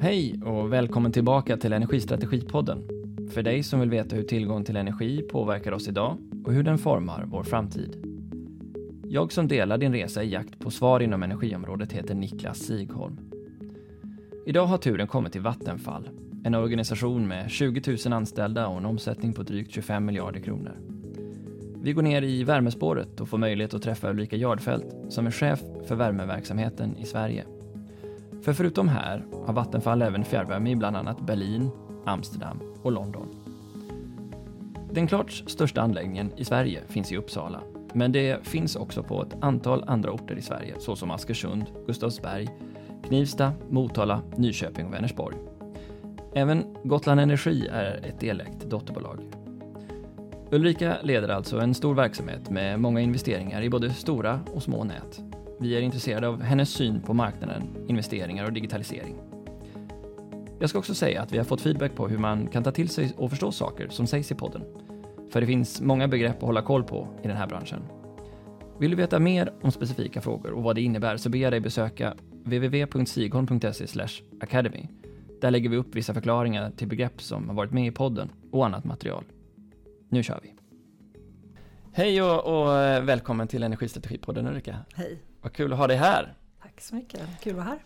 Hej och välkommen tillbaka till Energistrategipodden. För dig som vill veta hur tillgång till energi påverkar oss idag och hur den formar vår framtid. Jag som delar din resa i jakt på svar inom energiområdet heter Niklas Sigholm. Idag har turen kommit till Vattenfall, en organisation med 20 000 anställda och en omsättning på drygt 25 miljarder kronor. Vi går ner i värmespåret och får möjlighet att träffa Ulrika Jardfelt som är chef för värmeverksamheten i Sverige. För förutom här har Vattenfall även fjärrvärme i bland annat Berlin, Amsterdam och London. Den klart största anläggningen i Sverige finns i Uppsala, men det finns också på ett antal andra orter i Sverige såsom Askersund, Gustavsberg, Knivsta, Motala, Nyköping och Vänersborg. Även Gotland Energi är ett delägt dotterbolag. Ulrika leder alltså en stor verksamhet med många investeringar i både stora och små nät. Vi är intresserade av hennes syn på marknaden, investeringar och digitalisering. Jag ska också säga att vi har fått feedback på hur man kan ta till sig och förstå saker som sägs i podden. För det finns många begrepp att hålla koll på i den här branschen. Vill du veta mer om specifika frågor och vad det innebär så ber jag dig besöka www.sigholm.se academy. Där lägger vi upp vissa förklaringar till begrepp som har varit med i podden och annat material. Nu kör vi! Hej och, och eh, välkommen till Energistrategipodden Ulrika. Hej. Vad kul att ha dig här. Tack så mycket, kul att vara här.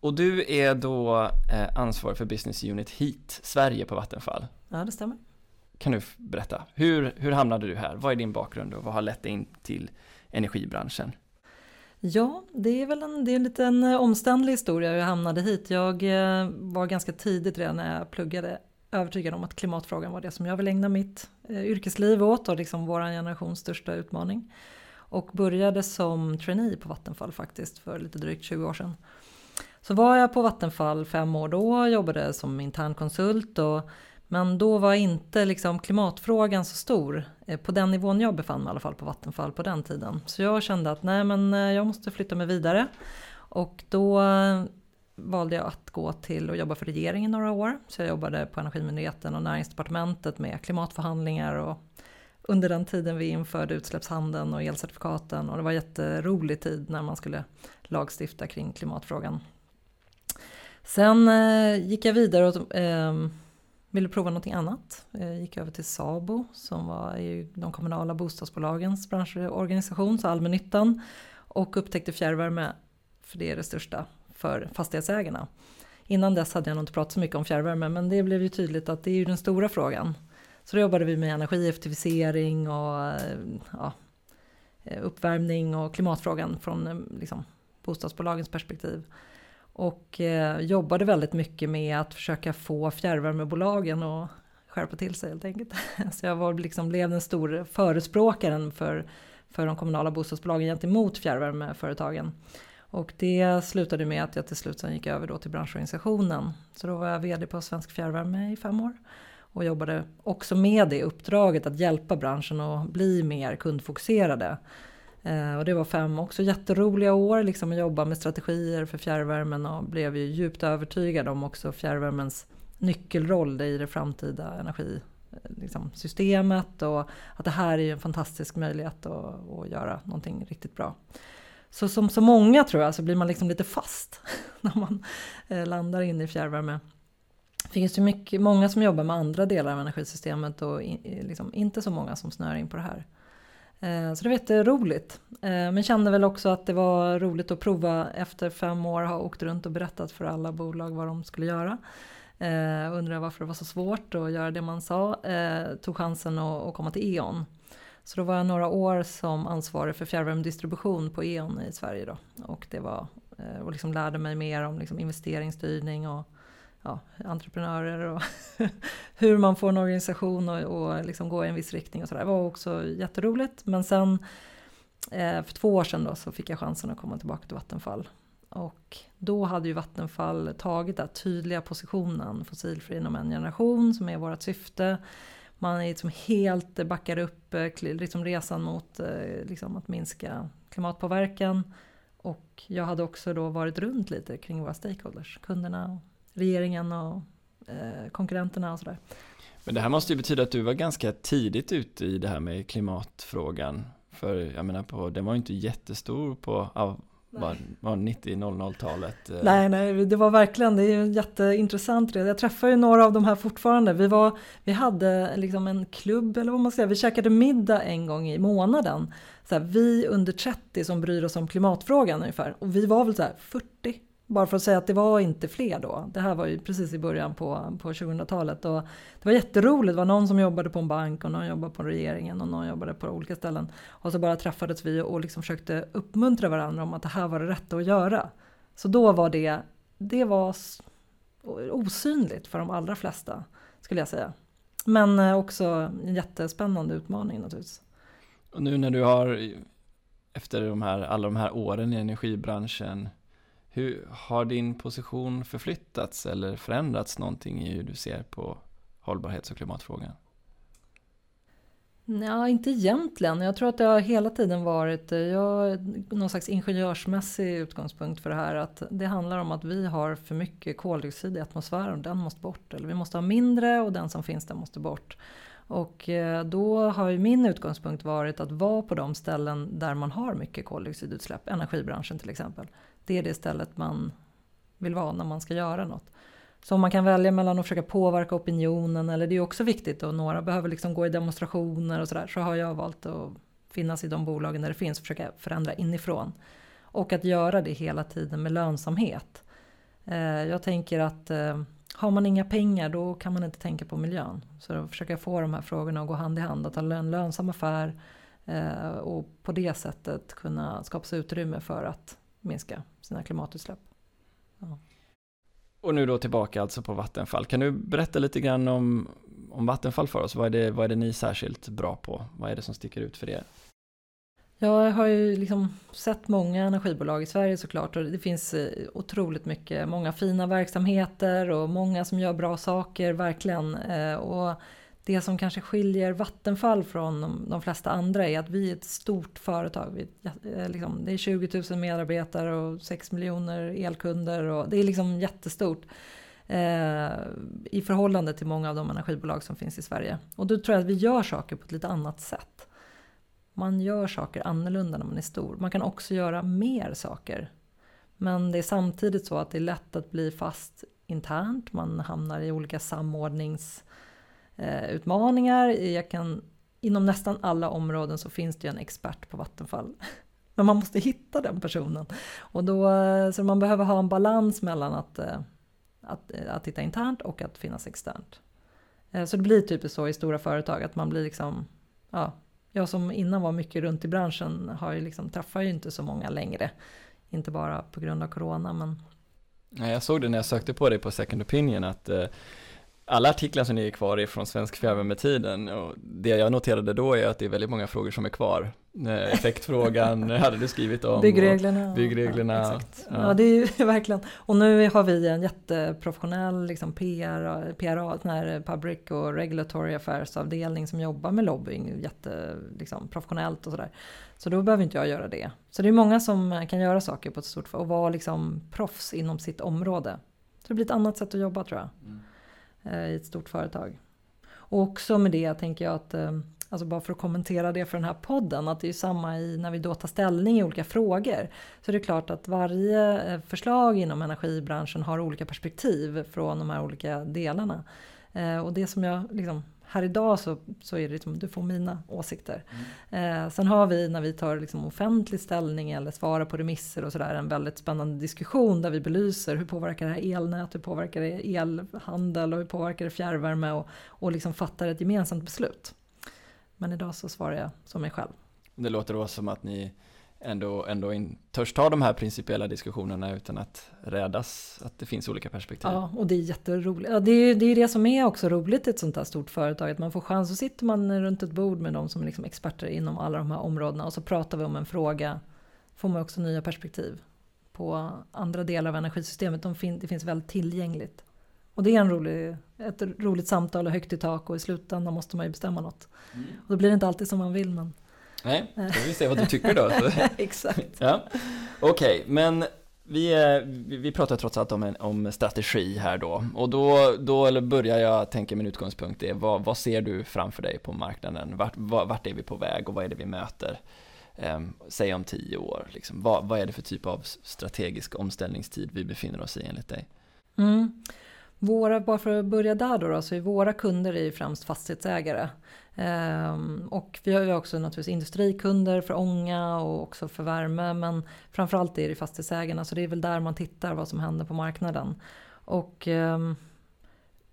Och du är då eh, ansvarig för Business Unit Heat Sverige på Vattenfall. Ja, det stämmer. Kan du berätta, hur, hur hamnade du här? Vad är din bakgrund och vad har lett dig in till energibranschen? Ja, det är väl en, det är en liten eh, omständlig historia hur jag hamnade hit. Jag eh, var ganska tidigt redan när jag pluggade övertygad om att klimatfrågan var det som jag vill ägna mitt yrkesliv åt och liksom vår generations största utmaning. Och började som trainee på Vattenfall faktiskt för lite drygt 20 år sedan. Så var jag på Vattenfall fem år då, jobbade som internkonsult och men då var inte liksom klimatfrågan så stor eh, på den nivån jag befann mig i alla fall på Vattenfall på den tiden. Så jag kände att nej men eh, jag måste flytta mig vidare. Och då eh, valde jag att gå till och jobba för regeringen några år. Så jag jobbade på Energimyndigheten och Näringsdepartementet med klimatförhandlingar och under den tiden vi införde utsläppshandeln och elcertifikaten och det var jätterolig tid när man skulle lagstifta kring klimatfrågan. Sen eh, gick jag vidare och eh, ville prova någonting annat. Jag gick över till SABO som var de kommunala bostadsbolagens branschorganisation, så allmännyttan. Och upptäckte fjärrvärme, för det är det största för fastighetsägarna. Innan dess hade jag nog inte pratat så mycket om fjärrvärme men det blev ju tydligt att det är ju den stora frågan. Så då jobbade vi med energieffektivisering och eh, ja, eh, uppvärmning och klimatfrågan från eh, liksom, bostadsbolagens perspektiv. Och eh, jobbade väldigt mycket med att försöka få fjärrvärmebolagen att skärpa till sig helt enkelt. Så jag var, liksom, blev den stora förespråkaren för, för de kommunala bostadsbolagen gentemot fjärrvärmeföretagen. Och det slutade med att jag till slut sen gick över då till branschorganisationen. Så då var jag VD på Svensk Fjärrvärme i fem år. Och jobbade också med det uppdraget att hjälpa branschen att bli mer kundfokuserade. Eh, och det var fem också jätteroliga år liksom att jobba med strategier för fjärrvärmen och blev ju djupt övertygad om också fjärrvärmens nyckelroll i det framtida energisystemet eh, liksom, och att det här är en fantastisk möjlighet att, att göra någonting riktigt bra. Så som så många tror jag så blir man liksom lite fast när man eh, landar in i fjärrvärme. Det finns ju mycket, många som jobbar med andra delar av energisystemet och liksom inte så många som snör in på det här. Eh, så det var jätteroligt. Eh, men kände väl också att det var roligt att prova efter fem år ha åkt runt och berättat för alla bolag vad de skulle göra. Eh, Undrade varför det var så svårt att göra det man sa. Tog chansen att komma till E.ON. Så då var jag några år som ansvarig för fjärrvärmedistribution på E.ON i Sverige då. Och det var, och liksom lärde mig mer om liksom investeringsstyrning och ja, entreprenörer och hur man får en organisation och, och liksom gå i en viss riktning och sådär. Det var också jätteroligt. Men sen eh, för två år sedan då så fick jag chansen att komma tillbaka till Vattenfall. Och då hade ju Vattenfall tagit den tydliga positionen fossilfri inom en generation som är vårt syfte. Man är liksom helt eh, backar upp eh, liksom resan mot eh, liksom att minska klimatpåverkan. Och jag hade också då varit runt lite kring våra stakeholders, kunderna regeringen och eh, konkurrenterna och sådär. Men det här måste ju betyda att du var ganska tidigt ute i det här med klimatfrågan. För jag menar på, den var ju inte jättestor på var, var 90-00-talet? Eh. Nej, nej, det var verkligen, det är ju jätteintressant. Jag träffar ju några av de här fortfarande. Vi, var, vi hade liksom en klubb, eller vad man ska säga, vi käkade middag en gång i månaden. Så här, vi under 30 som bryr oss om klimatfrågan ungefär. Och vi var väl så här 40 bara för att säga att det var inte fler då. Det här var ju precis i början på, på 2000-talet. Och det var jätteroligt. Det var någon som jobbade på en bank och någon jobbade på regeringen och någon jobbade på olika ställen. Och så bara träffades vi och liksom försökte uppmuntra varandra om att det här var det rätta att göra. Så då var det, det var osynligt för de allra flesta skulle jag säga. Men eh, också en jättespännande utmaning naturligtvis. Och nu när du har efter de här, alla de här åren i energibranschen hur har din position förflyttats eller förändrats någonting i hur du ser på hållbarhets och klimatfrågan? Nej, inte egentligen. Jag tror att det har hela tiden varit eh, jag, någon slags ingenjörsmässig utgångspunkt för det här. Att det handlar om att vi har för mycket koldioxid i atmosfären och den måste bort. Eller vi måste ha mindre och den som finns den måste bort. Och eh, då har ju min utgångspunkt varit att vara på de ställen där man har mycket koldioxidutsläpp, energibranschen till exempel det är det stället man vill vara när man ska göra något. Så om man kan välja mellan att försöka påverka opinionen eller det är också viktigt och några behöver liksom gå i demonstrationer och sådär så har jag valt att finnas i de bolagen där det finns och försöka förändra inifrån. Och att göra det hela tiden med lönsamhet. Eh, jag tänker att eh, har man inga pengar då kan man inte tänka på miljön. Så då försöker jag få de här frågorna att gå hand i hand, att ha en lönsam affär eh, och på det sättet kunna skapa sig utrymme för att minska sina klimatutsläpp. Ja. Och nu då tillbaka alltså på Vattenfall. Kan du berätta lite grann om, om Vattenfall för oss? Vad är, det, vad är det ni särskilt bra på? Vad är det som sticker ut för er? Jag har ju liksom sett många energibolag i Sverige såklart och det finns eh, otroligt mycket, många fina verksamheter och många som gör bra saker verkligen. Eh, och det som kanske skiljer Vattenfall från de, de flesta andra är att vi är ett stort företag. Vi, eh, liksom, det är 20 000 medarbetare och 6 miljoner elkunder. Och det är liksom jättestort eh, i förhållande till många av de energibolag som finns i Sverige. Och då tror jag att vi gör saker på ett lite annat sätt. Man gör saker annorlunda när man är stor. Man kan också göra mer saker. Men det är samtidigt så att det är lätt att bli fast internt. Man hamnar i olika samordnings Eh, utmaningar. Jag kan, inom nästan alla områden så finns det ju en expert på Vattenfall. Men man måste hitta den personen. Och då, eh, så man behöver ha en balans mellan att, eh, att, att titta internt och att finnas externt. Så det blir typiskt så i stora företag att man blir liksom, ja, jag som innan var mycket runt i branschen har ju liksom, träffar ju inte så många längre. Inte bara på grund av corona men... Jag såg det när jag sökte på dig på Second Opinion att alla artiklar som ni är kvar är från Svensk fjärrvärmetiden och det jag noterade då är att det är väldigt många frågor som är kvar. Eh, effektfrågan hade du skrivit om. Byggreglerna. Byggreglerna. Ja, exakt. Ja. ja. det är ju verkligen. Och nu har vi en jätteprofessionell liksom PR, PRA, sån här Public och Regulatory Affairs avdelning som jobbar med lobbying jätteprofessionellt liksom, och sådär. Så då behöver inte jag göra det. Så det är många som kan göra saker på ett stort och vara liksom proffs inom sitt område. Så det blir ett annat sätt att jobba tror jag. Mm. Eh, I ett stort företag. Och också med det tänker jag att, eh, alltså bara för att kommentera det för den här podden, att det är samma i när vi då tar ställning i olika frågor. Så det är klart att varje eh, förslag inom energibranschen har olika perspektiv från de här olika delarna. Och det som jag liksom här idag så, så är det liksom, du får mina åsikter. Mm. Eh, sen har vi när vi tar liksom offentlig ställning eller svarar på remisser och sådär en väldigt spännande diskussion där vi belyser hur påverkar det här elnät, hur påverkar det elhandel och hur påverkar det fjärrvärme och, och liksom fattar ett gemensamt beslut. Men idag så svarar jag som mig själv. Det låter då som att ni ändå, ändå in, törs ta de här principiella diskussionerna utan att rädas att det finns olika perspektiv. Ja, och det är jätteroligt. Ja, det är det, är det som är också roligt i ett sånt här stort företag, att man får chans. Så sitter man runt ett bord med de som är liksom experter inom alla de här områdena och så pratar vi om en fråga. får man också nya perspektiv på andra delar av energisystemet. De fin, det finns väldigt tillgängligt. Och det är en rolig, ett roligt samtal och högt i tak och i slutändan måste man ju bestämma något. Mm. Och då blir det inte alltid som man vill men Nej, då får vi se vad du tycker då. Exakt. Ja. Okej, okay, men vi, vi pratar trots allt om, en, om strategi här då. Och då, då eller börjar jag tänka min utgångspunkt är vad, vad ser du framför dig på marknaden? Vart, vart är vi på väg och vad är det vi möter? eh, säg om tio år? Liksom, vad, vad är det för typ av strategisk omställningstid vi befinner oss i enligt dig? Mm. Våra, bara för att börja där då, då så är våra kunder är främst fastighetsägare. Ehm, och vi har ju också naturligtvis industrikunder för ånga och också för värme. Men framförallt är det fastighetsägarna så det är väl där man tittar vad som händer på marknaden. Och ehm,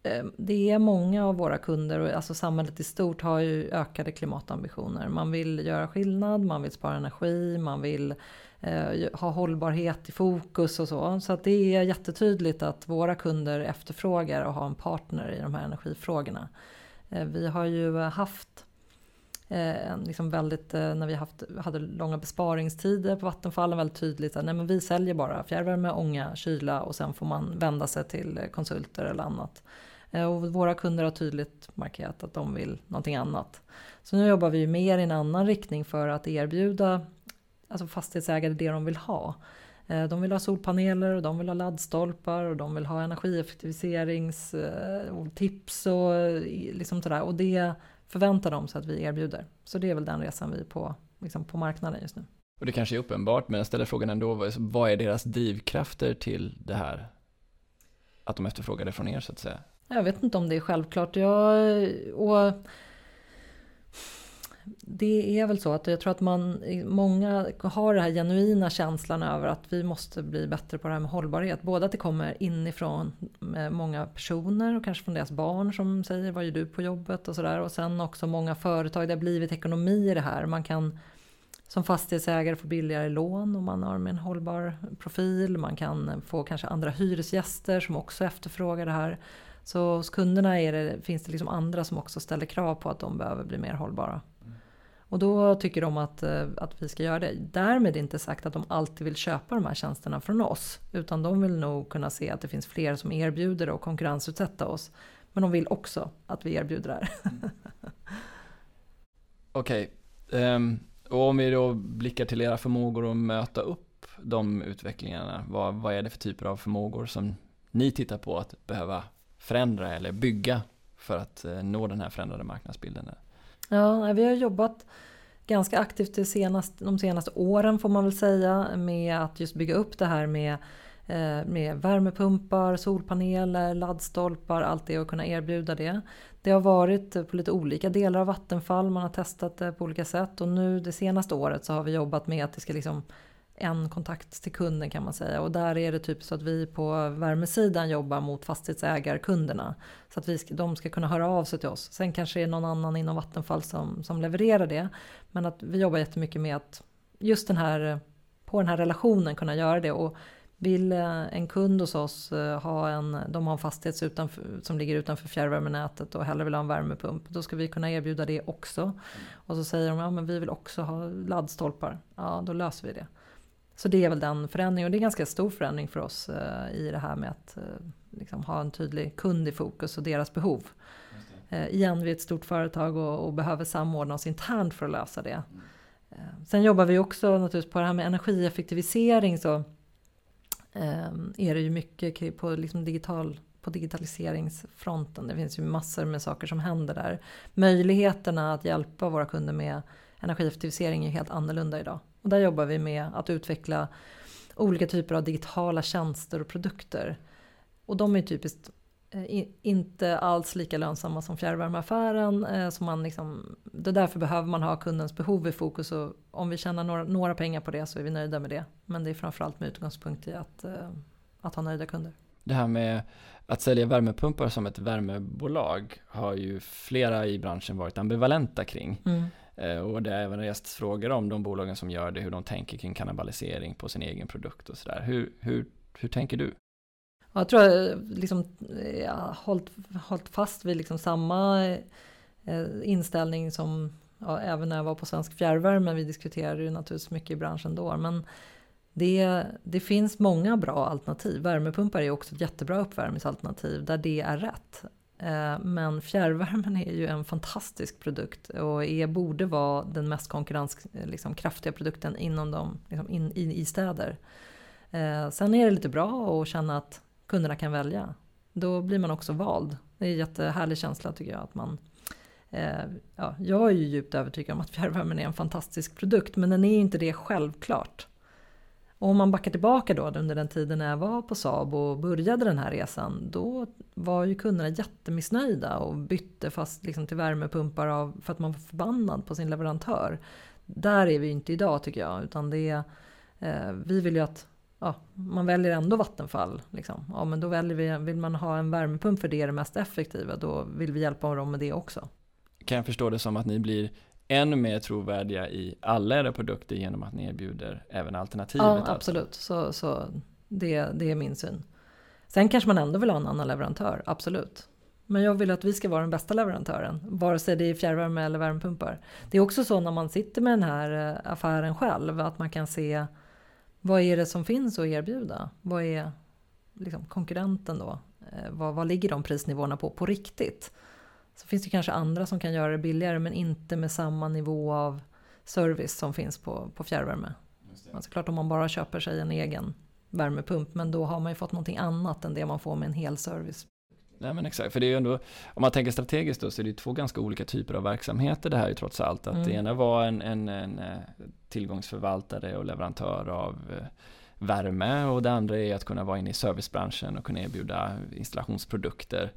ehm, det är många av våra kunder och alltså samhället i stort har ju ökade klimatambitioner. Man vill göra skillnad, man vill spara energi, man vill eh, ha hållbarhet i fokus och så. Så att det är jättetydligt att våra kunder efterfrågar att ha en partner i de här energifrågorna. Eh, vi har ju eh, haft eh, liksom väldigt, när vi haft, hade långa besparingstider på Vattenfallen väldigt tydligt att nej men vi säljer bara fjärrvärme, ånga, kyla och sen får man vända sig till konsulter eller annat. Och våra kunder har tydligt markerat att de vill någonting annat. Så nu jobbar vi mer i en annan riktning för att erbjuda alltså fastighetsägare det de vill ha. Eh, de vill ha solpaneler och de vill ha laddstolpar och de vill ha energieffektiviseringstips och liksom sådär. Och det förväntar de sig att vi erbjuder. Så det är väl den resan vi är på, liksom på marknaden just nu. Och det kanske är uppenbart, men jag ställer frågan ändå, vad är deras drivkrafter till det här? Att de efterfrågar det från er så att säga? Jag vet inte om det är självklart. Jag, och det är väl så att jag tror att man, många har den här genuina känslan över att vi måste bli bättre på det här med hållbarhet. Både att det kommer inifrån många personer och kanske från deras barn som säger vad gör du på jobbet och sådär. Och sen också många företag, det har blivit ekonomi i det här. Man kan som fastighetsägare få billigare lån om man har med en hållbar profil. Man kan få kanske andra hyresgäster som också efterfrågar det här. Så hos kunderna är det, finns det liksom andra som också ställer krav på att de behöver bli mer hållbara. Och då tycker de att, eh, att vi ska göra det. Därmed inte sagt att de alltid vill köpa de här tjänsterna från oss. Utan de vill nog kunna se att det finns fler som erbjuder det och konkurrensutsätta oss. Men de vill också att vi erbjuder det här. Okej, okay. um, och om vi då blickar till era förmågor att möta upp de utvecklingarna. Vad, vad är det för typer av förmågor som ni tittar på att behöva förändra eller bygga för att eh, nå den här förändrade marknadsbilden? Ja, vi har jobbat ganska aktivt de senaste, de senaste åren får man väl säga med att just bygga upp det här med, eh, med värmepumpar, solpaneler, laddstolpar, allt det och kunna erbjuda det. Det har varit på lite olika delar av Vattenfall, man har testat det på olika sätt och nu det senaste året så har vi jobbat med att det ska liksom en kontakt till kunden kan man säga. Och där är det typ så att vi på värmesidan jobbar mot fastighetsägarkunderna. Så att vi ska, de ska kunna höra av sig till oss. Sen kanske det är någon annan inom Vattenfall som, som levererar det. Men att vi jobbar jättemycket med att just den här, på den här relationen kunna göra det. Och vill eh, en kund hos oss eh, ha en, de har en fastighet utanför, som ligger utanför fjärrvärmenätet och hellre vill ha en värmepump. Då ska vi kunna erbjuda det också. Och så säger de, ja men vi vill också ha laddstolpar. Ja, då löser vi det. Så det är väl den förändringen och det är en ganska stor förändring för oss eh, i det här med att eh, liksom ha en tydlig kund i fokus och deras behov. Eh, igen, vi är ett stort företag och, och, behöver samordna oss internt för att lösa det. Mm. Sen jobbar vi också naturligtvis på det här med energieffektivisering så är det ju mycket på, liksom digital, på digitaliseringsfronten. Det finns ju massor med saker som händer där. Möjligheterna att hjälpa våra kunder med energieffektivisering är helt annorlunda idag. Och där jobbar vi med att utveckla olika typer av digitala tjänster och produkter. Och de är typiskt eh, inte alls lika lönsamma som fjärrvärmeaffären. Eh, så man liksom, det därför behöver man ha kundens behov i fokus och om vi tjänar några, några pengar på det så är vi nöjda med det. Men det är framförallt med utgångspunkt i att, eh, att ha nöjda kunder. Det här med att sälja värmepumpar som ett värmebolag har ju flera i branschen varit ambivalenta kring. Mm. Eh, och det har även rest frågor om de bolagen som gör det, hur de tänker kring kannibalisering på sin egen produkt och sådär. Hur, hur, hur tänker du? Jag tror jag eh, liksom, eh, ja, har hållit, hållit fast vid liksom samma eh, inställning som ja, även när jag var på Svensk Fjärrvärme. Vi diskuterade ju naturligtvis mycket i branschen då. Men det, det finns många bra alternativ. Värmepumpar är också ett jättebra uppvärmningsalternativ där det är rätt. Eh, men fjärrvärmen är ju en fantastisk produkt och är, borde vara den mest konkurrenskraftiga eh, liksom, produkten inom de, liksom, in, i, i städer. Eh, sen är det lite bra att känna att kunderna kan välja. Då blir man också vald. Det är en jättehärlig känsla tycker jag att man Eh, ja, jag är ju djupt övertygad om att fjärrvärmen är en fantastisk produkt men den är inte det självklart. Och om man backar tillbaka då under den tiden när jag var på Saab och började den här resan då var ju kunderna jättemissnöjda och bytte fast liksom till värmepumpar av, för att man var förbannad på sin leverantör. Där är vi inte idag tycker jag utan det är, eh, vi vill ju att ja, man väljer ändå Vattenfall. Liksom. Ja, men då väljer vi, vill man ha en värmepump för det är det mest effektiva, då vill vi hjälpa dem med det också. Kan jag förstå det som att ni blir ännu mer trovärdiga i alla era produkter genom att ni erbjuder även alternativet? Ja, alltså? absolut. Så, så det, det är min syn. Sen kanske man ändå vill ha en annan leverantör, absolut. Men jag vill att vi ska vara den bästa leverantören, vare sig det är fjärrvärme eller värmepumpar. Det är också så när man sitter med den här eh, affären själv, att man kan se vad är det som finns att erbjuda? Vad är liksom konkurrenten då? Eh, vad, vad ligger de prisnivåerna på på riktigt? Så finns det kanske andra som kan göra det billigare men inte med samma nivå av service som finns på, på fjärrvärme. Alltså klart om man bara köper sig en egen värmepump men då har man ju fått någonting annat än det man får med en hel service. Nej men exakt, för det är ju ändå, om man tänker strategiskt då så är det ju två ganska olika typer av verksamheter det här är ju trots allt. Att mm. det ena var en, en, en, eh, tillgångsförvaltare och leverantör av eh, värme och det andra är att kunna vara inne i servicebranschen och kunna erbjuda installationsprodukter.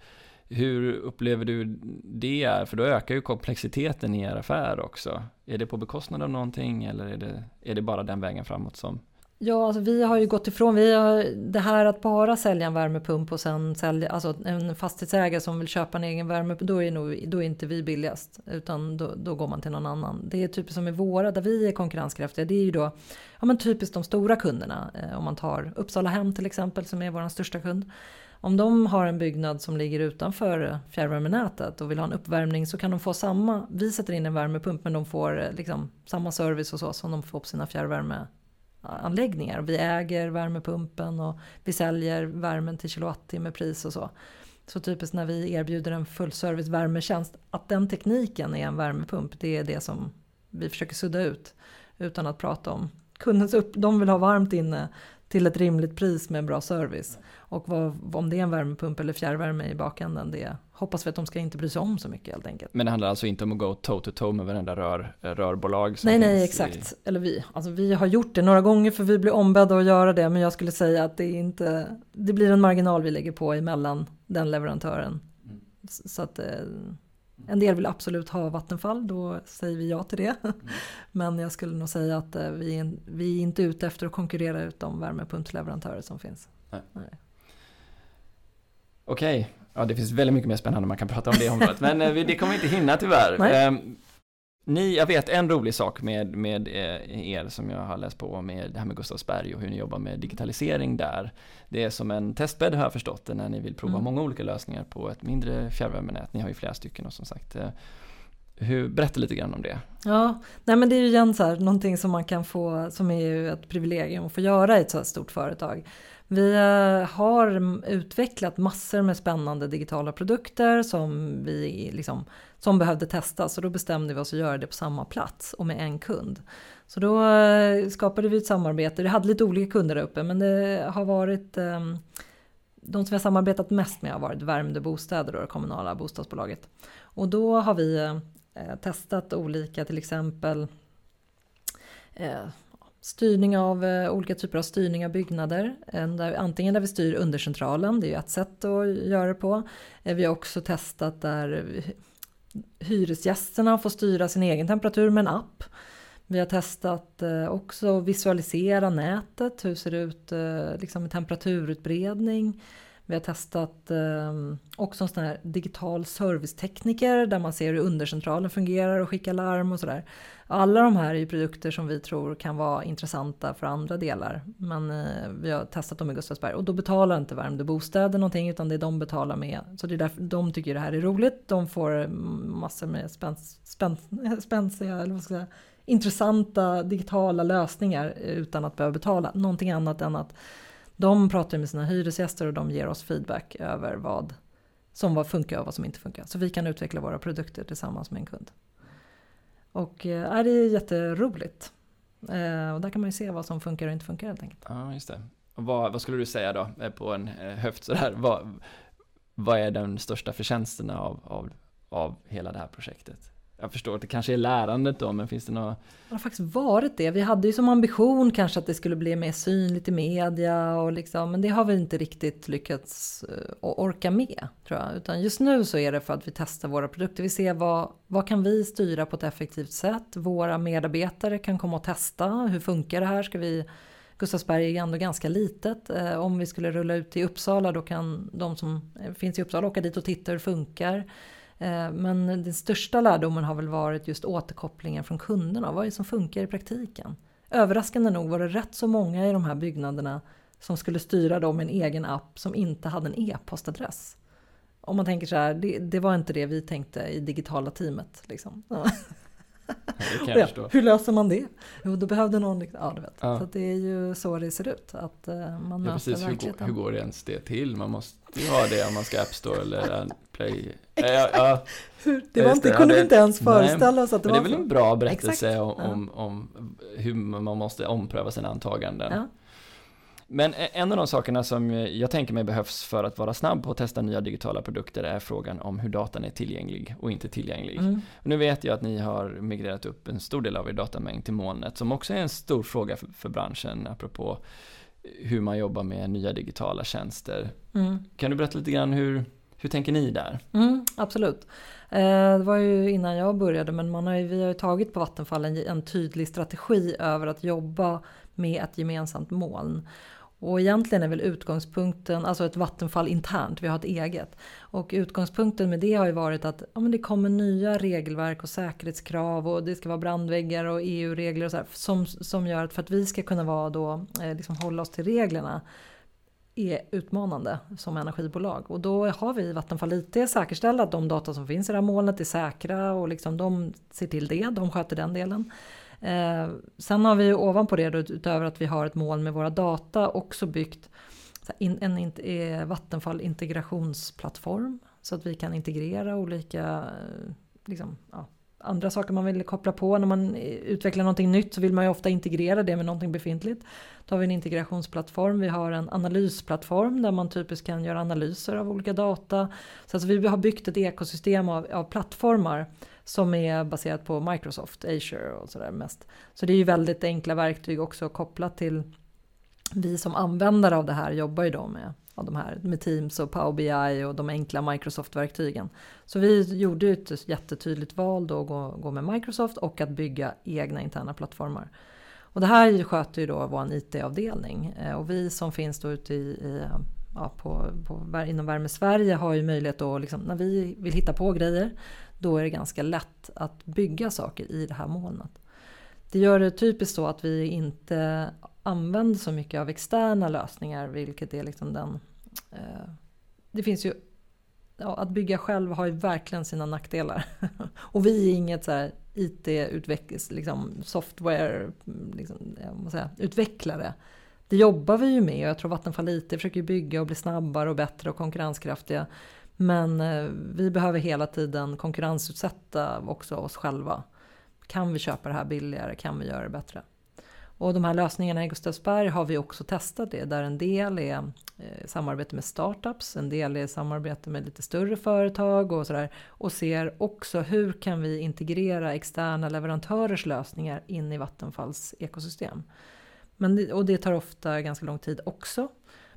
Hur upplever du det är? För då ökar ju komplexiteten i er affär också. Är det på bekostnad av någonting eller är det, är det bara den vägen framåt som Ja, alltså vi har ju gått ifrån vi har, det här att bara sälja en värmepump och sen sälja, alltså en fastighetsägare som vill köpa en egen värmepump, då är, nog, då är inte vi billigast. Utan då, då går man till någon annan. Det är typiskt som i våra, där vi är konkurrenskraftiga, det är ju då ja, men typiskt de stora kunderna. Eh, om man tar Uppsala Hem till exempel som är vår största kund. Om de har en byggnad som ligger utanför fjärrvärmenätet och vill ha en uppvärmning så kan de få samma, vi sätter in en värmepump men de får eh, liksom samma service och så som de får på sina fjärrvärmeanläggningar. Vi äger värmepumpen och vi säljer värmen till kilowattimme pris och så. Så typiskt när vi erbjuder en fullservice värmetjänst, att den tekniken är en värmepump, det är det som vi försöker sudda ut. Utan att prata om kundens upp, de vill ha varmt inne till ett rimligt pris med en bra service. Och vad, om det är en värmepump eller fjärrvärme i bakänden, det hoppas vi att de ska inte bry sig om så mycket helt enkelt. Men det handlar alltså inte om att gå toe to toe med varenda rör, rörbolag? nej, nej, exakt. I... Eller vi. Alltså vi har gjort det några gånger för vi blir ombedda att göra det, men jag skulle säga att det är inte, det blir en marginal vi lägger på emellan den leverantören. Mm. Så att eh, en del vill absolut ha Vattenfall, då säger vi ja till det. Mm. Men jag skulle nog säga att eh, vi är, vi är inte ute efter att konkurrera ut de värmepumpsleverantörer som finns. Nej. Nej. Okej, ja det finns väldigt mycket mer spännande man kan prata om det området, men eh, det kommer vi inte hinna tyvärr. Nej. Ni, jag vet en rolig sak med, med eh, er som jag har läst på med det här med Gustavsberg och hur ni jobbar med digitalisering där. Det är som en testbädd har jag förstått det när ni vill prova mm. många olika lösningar på ett mindre fjärrvärmenät. Ni har ju flera stycken och som sagt eh, hur, berätta lite grann om det. Ja, nej men det är ju igen så här, någonting som man kan få, som är ju ett privilegium att få göra i ett så här stort företag. Vi eh, har utvecklat massor med spännande digitala produkter som, vi liksom, som behövde testas och då bestämde vi oss att göra det på samma plats och med en kund. Så då eh, skapade vi ett samarbete, vi hade lite olika kunder där uppe men det har varit ehm, de som vi har samarbetat mest med har varit Värmdö Bostäder, och det kommunala bostadsbolaget. Och då har vi eh, testat olika, till exempel Styrning av eh, olika typer av styrning av byggnader. Eh, där, antingen där vi styr undercentralen, det är ju ett sätt att göra det på. Eh, vi har också testat där hyresgästerna får styra sin egen temperatur med en app. Vi har testat eh, också visualisera nätet, hur ser det ut eh, liksom med temperaturutbredning. Vi har testat ehm, också en sån här digital servicetekniker där man ser hur undercentralen fungerar och skickar larm och sådär. Alla de här är ju produkter som vi tror kan vara intressanta för andra delar. Men eh, vi har testat dem i Gustavsberg och då betalar inte Värmdö Bostäder någonting utan det är de betalar med. Så det är därför de tycker det här är roligt. De får eh, massor med spänstiga, eller vad ska jag säga, intressanta digitala lösningar eh, utan att behöva betala någonting annat än att de pratar med sina hyresgäster och de ger oss feedback över vad som vad funkar och vad som inte funkar. Så vi kan utveckla våra produkter tillsammans med en kund. Och äh, det är jätteroligt. Eh, och där kan man ju se vad som funkar och inte funkar helt enkelt. Ja, just det. Vad, vad skulle du säga då, eh, på en eh, höft sådär, vad, vad är den största förtjänsten av, av, av hela det här projektet? Jag förstår att det kanske är lärandet då, men finns det några... Det har faktiskt varit det. Vi hade ju som ambition kanske att det skulle bli mer synligt i media och liksom, men det har vi inte riktigt lyckats eh, orka med tror jag. Utan just nu så är det för att vi testar våra produkter. Vi ser vad, vad kan vi styra på ett effektivt sätt? Våra medarbetare kan komma och testa. Hur funkar det här? Ska vi Gustavsberg är ändå ganska litet. Eh, om vi skulle rulla ut till Uppsala då kan de som eh, finns i Uppsala åka dit och titta hur det funkar. Eh, men den största lärdomen har väl varit just återkopplingen från kunderna. Vad är det som funkar i praktiken? Överraskande nog var det rätt så många i de här byggnaderna som skulle styra dem en egen app som inte hade en e-postadress. Om man tänker så här, det, det, var inte det vi tänkte i digitala teamet. Liksom. Ja, hur löser man det? Jo, då behövde någon... Liksom, ja, du vet. Ja. Så det är ju så det ser ut. Att uh, man ja, precis. Hur går, hur går det ens det till? Man måste ju ha det om man ska App Store eller Play. Ja, ja. det var inte, det kunde vi inte ens föreställa oss att det men var Det är väl en bra berättelse om, om, om, hur man måste ompröva sina antaganden. Men e- en av de sakerna som jag tänker mig behövs för att vara snabb på att testa nya digitala produkter är frågan om hur datan är tillgänglig och inte tillgänglig. Mm. Nu vet jag att ni har migrerat upp en stor del av er datamängd till molnet som också är en stor fråga för, för branschen apropå hur man jobbar med nya digitala tjänster. Mm. Kan du berätta lite grann hur, hur tänker ni där? Mm, absolut. Eh, det var ju innan jag började men man har ju, vi har ju tagit på Vattenfall en, en tydlig strategi över att jobba med ett gemensamt moln. Och egentligen är väl utgångspunkten, alltså ett vattenfall internt, vi har ett eget. Och utgångspunkten med det har ju varit att ja, men det kommer nya regelverk och säkerhetskrav och det ska vara brandväggar och EU-regler och så här, som, som gör att för att vi ska kunna vara då, eh, liksom hålla oss till reglerna är utmanande som energibolag. Och då har vi Vattenfall IT säkerställt att de data som finns i det här molnet är säkra och liksom de ser till det, de sköter den delen. Eh, sen har vi ovanpå det, då, utöver att vi har ett mål med våra data, också byggt en, en en, eh, Vattenfall integrationsplattform. Så att vi kan integrera olika eh, liksom, ja, andra saker man vill koppla på. När man utvecklar någonting nytt så vill man ju ofta integrera det med någonting befintligt. Då har vi en integrationsplattform, vi har en analysplattform där man typiskt kan göra analyser av olika data. Så alltså vi har byggt ett ekosystem av, av plattformar som är baserat på Microsoft, Azure och sådär mest. Så det är ju väldigt enkla verktyg också kopplat till vi som användare av det här jobbar ju då med, av de här, med Teams och Power BI och de enkla Microsoft-verktygen. Så vi gjorde ett jättetydligt val då att gå, gå med Microsoft och att bygga egna interna plattformar. Och det här sköter ju då vår IT-avdelning eh, och vi som finns då ute i, i ja, på, på, inom Värme Sverige har ju möjlighet att liksom, när vi vill hitta på grejer då är det ganska lätt att bygga saker i det här molnet. Det gör det typiskt så att vi inte använder så mycket av externa lösningar, vilket är liksom den... Eh, det finns ju... Ja, att bygga själv har ju verkligen sina nackdelar. och vi är inget så här IT-utvecklare, liksom software, liksom, säga, utvecklare. Det jobbar vi ju med och jag tror Vattenfall IT försöker bygga och bli snabbare och bättre och konkurrenskraftiga. Men eh, vi behöver hela tiden konkurrensutsätta också oss själva. Kan vi köpa det här billigare? Kan vi göra det bättre? Och de här lösningarna i Gustavsberg har vi också testat det, där en del är eh, samarbete med startups, en del är samarbete med lite större företag och sådär. Och ser också hur kan vi integrera externa leverantörers lösningar in i Vattenfalls ekosystem. Men, och det tar ofta ganska lång tid också.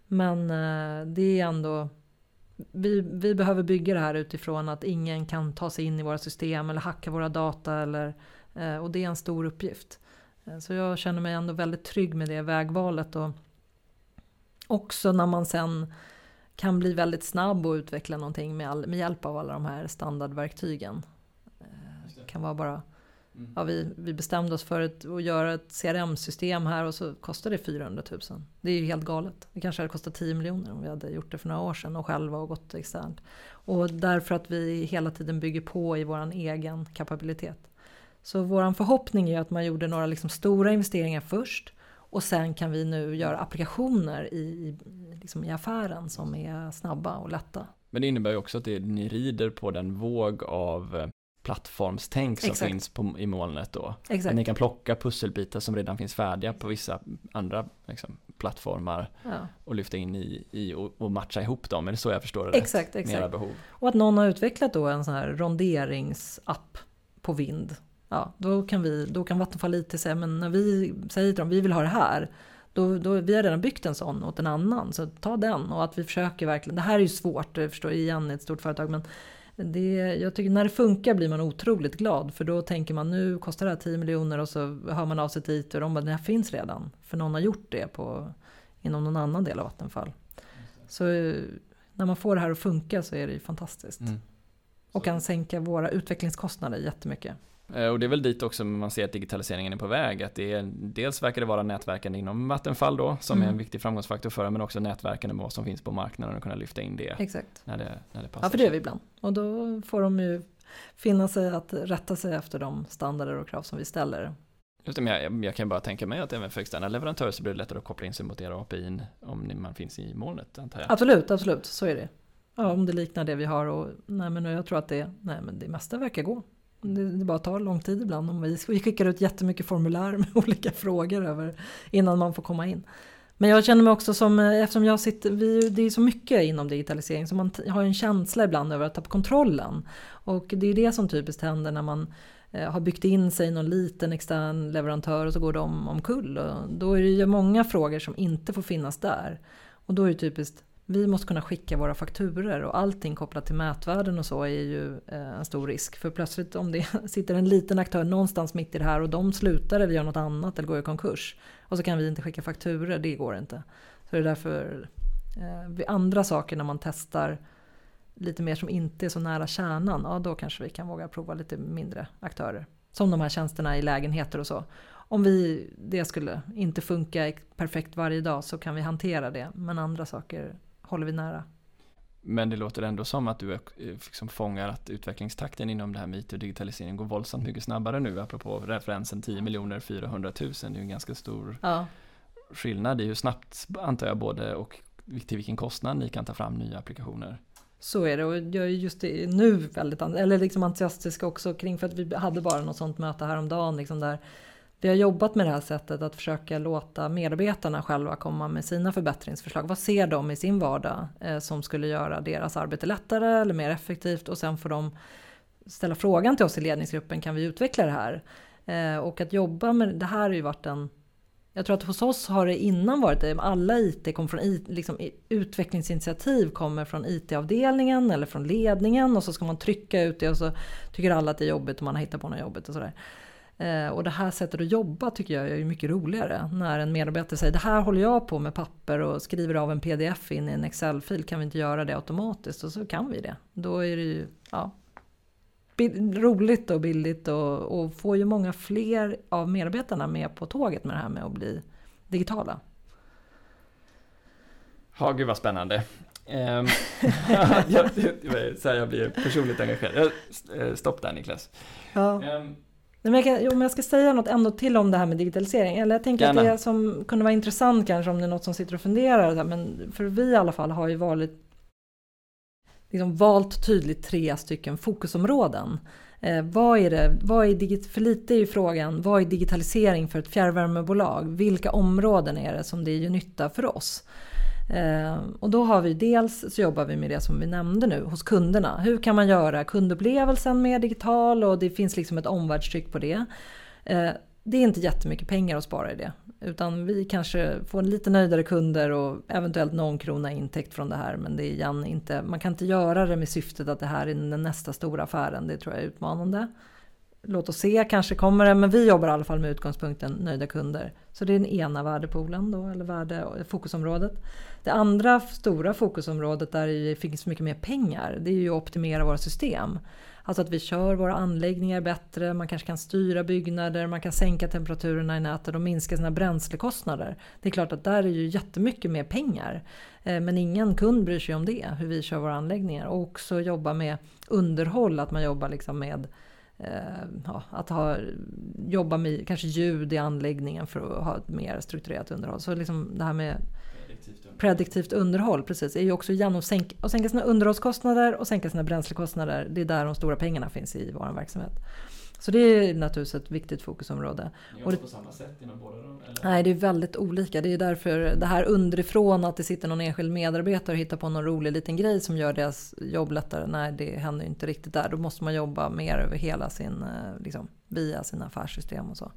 Men eh, det är ändå vi, vi behöver bygga det här utifrån att ingen kan ta sig in i våra system eller hacka våra data. Eller, eh, och det är en stor uppgift. Eh, så jag känner mig ändå väldigt trygg med det vägvalet. Och också när man sen kan bli väldigt snabb och utveckla någonting med, all, med hjälp av alla de här standardverktygen. Det kan vara bara Mm. Ja, vi, vi bestämde oss för ett, att göra ett CRM-system här och så kostade det 400 000. Det är ju helt galet. Det kanske hade kostat 10 miljoner om vi hade gjort det för några år sedan och själva och gått externt. Och därför att vi hela tiden bygger på i vår egen kapabilitet. Så vår förhoppning är att man gjorde några liksom stora investeringar först och sen kan vi nu göra applikationer i, liksom i affären som är snabba och lätta. Men det innebär ju också att det, ni rider på den våg av plattformstänk som Exakt. finns på, i molnet då. Exakt. Att ni kan plocka pusselbitar som redan finns färdiga på vissa andra liksom, plattformar Ja. och lyfta in i, i och, och matcha ihop dem. Är det så jag förstår det? Exakt, era exakt. behov. Och att någon har utvecklat då en sån här ronderingsapp på vind. Ja, då kan, vi, då kan Vattenfall IT säga, men när vi säger till dem, vi vill ha det här. Då, då, vi har redan byggt en sån åt en annan, så ta den. Och att vi försöker verkligen, det här är ju svårt, jag förstår igen i ett stort företag, men det, jag tycker när det funkar blir man otroligt glad. För då tänker man, nu kostar det här 10 miljoner och så hör man av sig till IT och de bara, det här finns redan. För någon har gjort det på, inom någon annan del av Vattenfall. Så eh, när man får det här att funka så är det ju fantastiskt. Mm. Och kan sänka våra utvecklingskostnader jättemycket. Eh, Och det är väl dit också man ser att digitaliseringen är på väg. Att det är, dels verkar det vara nätverken inom Vattenfall då, som är en Mm. viktig framgångsfaktor för det, men också nätverken med vad som finns på marknaden och kunna lyfta in det Exakt. när det, när det passar. Ja, för det gör vi ibland. Och då får de ju finna sig att rätta sig efter de standarder och krav som vi ställer. Just det, men jag, jag kan bara tänka mig att även för externa leverantörer så blir det lättare att koppla in sig mot era API om man finns i molnet, antar jag. Absolut, absolut, så är det. Ja, om det liknar det vi har och nej, men jag tror att det, nej, men det mesta verkar gå. Det, det bara tar lång tid ibland. Om vi, vi skickar ut jättemycket formulär med olika frågor över innan man får komma in. Men jag känner mig också som, eh, eftersom jag sitter, vi, det är så mycket inom digitalisering så man t- har en känsla ibland över att tappa kontrollen. Och det är det som typiskt händer när man eh, har byggt in sig i någon liten extern leverantör och så går de omkull. Och då är det ju många frågor som inte får finnas där. Och då är det typiskt, vi måste kunna skicka våra fakturer och allting kopplat till mätvärden och så är ju eh, en stor risk. För plötsligt om det sitter en liten aktör någonstans mitt i det här och de slutar eller gör något annat eller går i konkurs. Och så kan vi inte skicka fakturer, det går inte. Så det är därför eh, vid andra saker när man testar lite mer som inte är så nära kärnan, ja då kanske vi kan våga prova lite mindre aktörer. Som de här tjänsterna i lägenheter och så. Om vi, det skulle inte funka perfekt varje dag så kan vi hantera det. Men andra saker håller vi nära. Men det låter ändå som att du eh, liksom fångar att utvecklingstakten inom det här med IT och digitalisering går våldsamt mycket snabbare nu, apropå referensen 10 miljoner 400 000. Det är ju en ganska stor Ja, skillnad i hur snabbt, antar jag, både och till vilken kostnad ni kan ta fram nya applikationer. så är det. Och jag är just nu väldigt eller liksom entusiastisk också kring för att vi hade bara något sånt möte häromdagen. Liksom där vi har jobbat med det här sättet att försöka låta medarbetarna själva komma med sina förbättringsförslag. Vad ser de i sin vardag eh, som skulle göra deras arbete lättare eller mer effektivt? Och sen får de ställa frågan till oss i ledningsgruppen, kan vi utveckla det här? Eh, och att jobba med det här har ju varit en jag tror att hos oss har det innan varit det, alla IT kom från liksom, utvecklingsinitiativ kommer från IT-avdelningen eller från ledningen och så ska man trycka ut det och så tycker alla att det är jobbigt och man har hittat på något jobbigt och sådär. Eh, och det här sättet att jobba tycker jag är mycket roligare. När en medarbetare säger det här håller jag på med papper och skriver av en pdf in i en Excel-fil, kan vi inte göra det automatiskt? Och så kan vi det. Då är det ju ja, roligt och billigt och, och får ju många fler av medarbetarna med på tåget med det här med att bli digitala. Ja, gud vad spännande. Ehm, jag, jag, här, jag blir personligt engagerad. Jag, eh, stopp där Niklas. Ja. Ehm, Nej, men jag, kan, men jag ska säga något ändå till om det här med digitalisering. Eller jag tänker Gärna. att det som kunde vara intressant kanske om det är något som sitter och funderar. här, Men för vi i alla fall har ju varit, liksom valt tydligt tre stycken fokusområden. Eh, vad är det, vad är digit, för lite är ju frågan, vad är digitalisering för ett fjärrvärmebolag? Vilka områden är det som det gör nytta för oss? Ehm, och då har vi dels så jobbar vi med det som vi nämnde nu hos kunderna. Hur kan man göra kundupplevelsen mer digital och det finns liksom ett omvärldstryck på det. Ehm, det är inte jättemycket pengar att spara i det. Utan vi kanske får lite nöjdare kunder och eventuellt någon krona intäkt från det här. Men det är igen inte, man kan inte göra det med syftet att det här är den nästa stora affären. Det tror jag är utmanande. Låt oss se, kanske kommer det. Men vi jobbar i alla fall med utgångspunkten nöjda kunder. Så det är den ena värdepoolen då, eller värde, fokusområdet. Det andra stora fokusområdet där det finns mycket mer pengar, det är ju att optimera våra system. Alltså att vi kör våra anläggningar bättre, man kanske kan styra byggnader, man kan sänka temperaturerna i nätet och minska sina bränslekostnader. Det är klart att där är ju jättemycket mer pengar. Eh, men ingen kund bryr sig om det, hur vi kör våra anläggningar. Och också jobba med underhåll, att man jobbar liksom med ja, att ha, jobba med kanske ljud i anläggningen för att ha ett mer strukturerat underhåll. Så liksom det här med prediktivt underhåll, precis, är ju också igen att sänka, att sänka sina underhållskostnader och sänka sina bränslekostnader. Det är där de stora pengarna finns i vår verksamhet. Så det är naturligtvis ett viktigt fokusområde. Ni jobbar på samma sätt inom båda dem? Eller? Nej, det är väldigt olika. Det är därför det här underifrån att det sitter någon enskild medarbetare och hittar på någon rolig liten grej som gör deras jobb lättare. Nej, det händer inte riktigt där. Då måste man jobba mer över hela sin, eh, liksom, via sina affärssystem och så.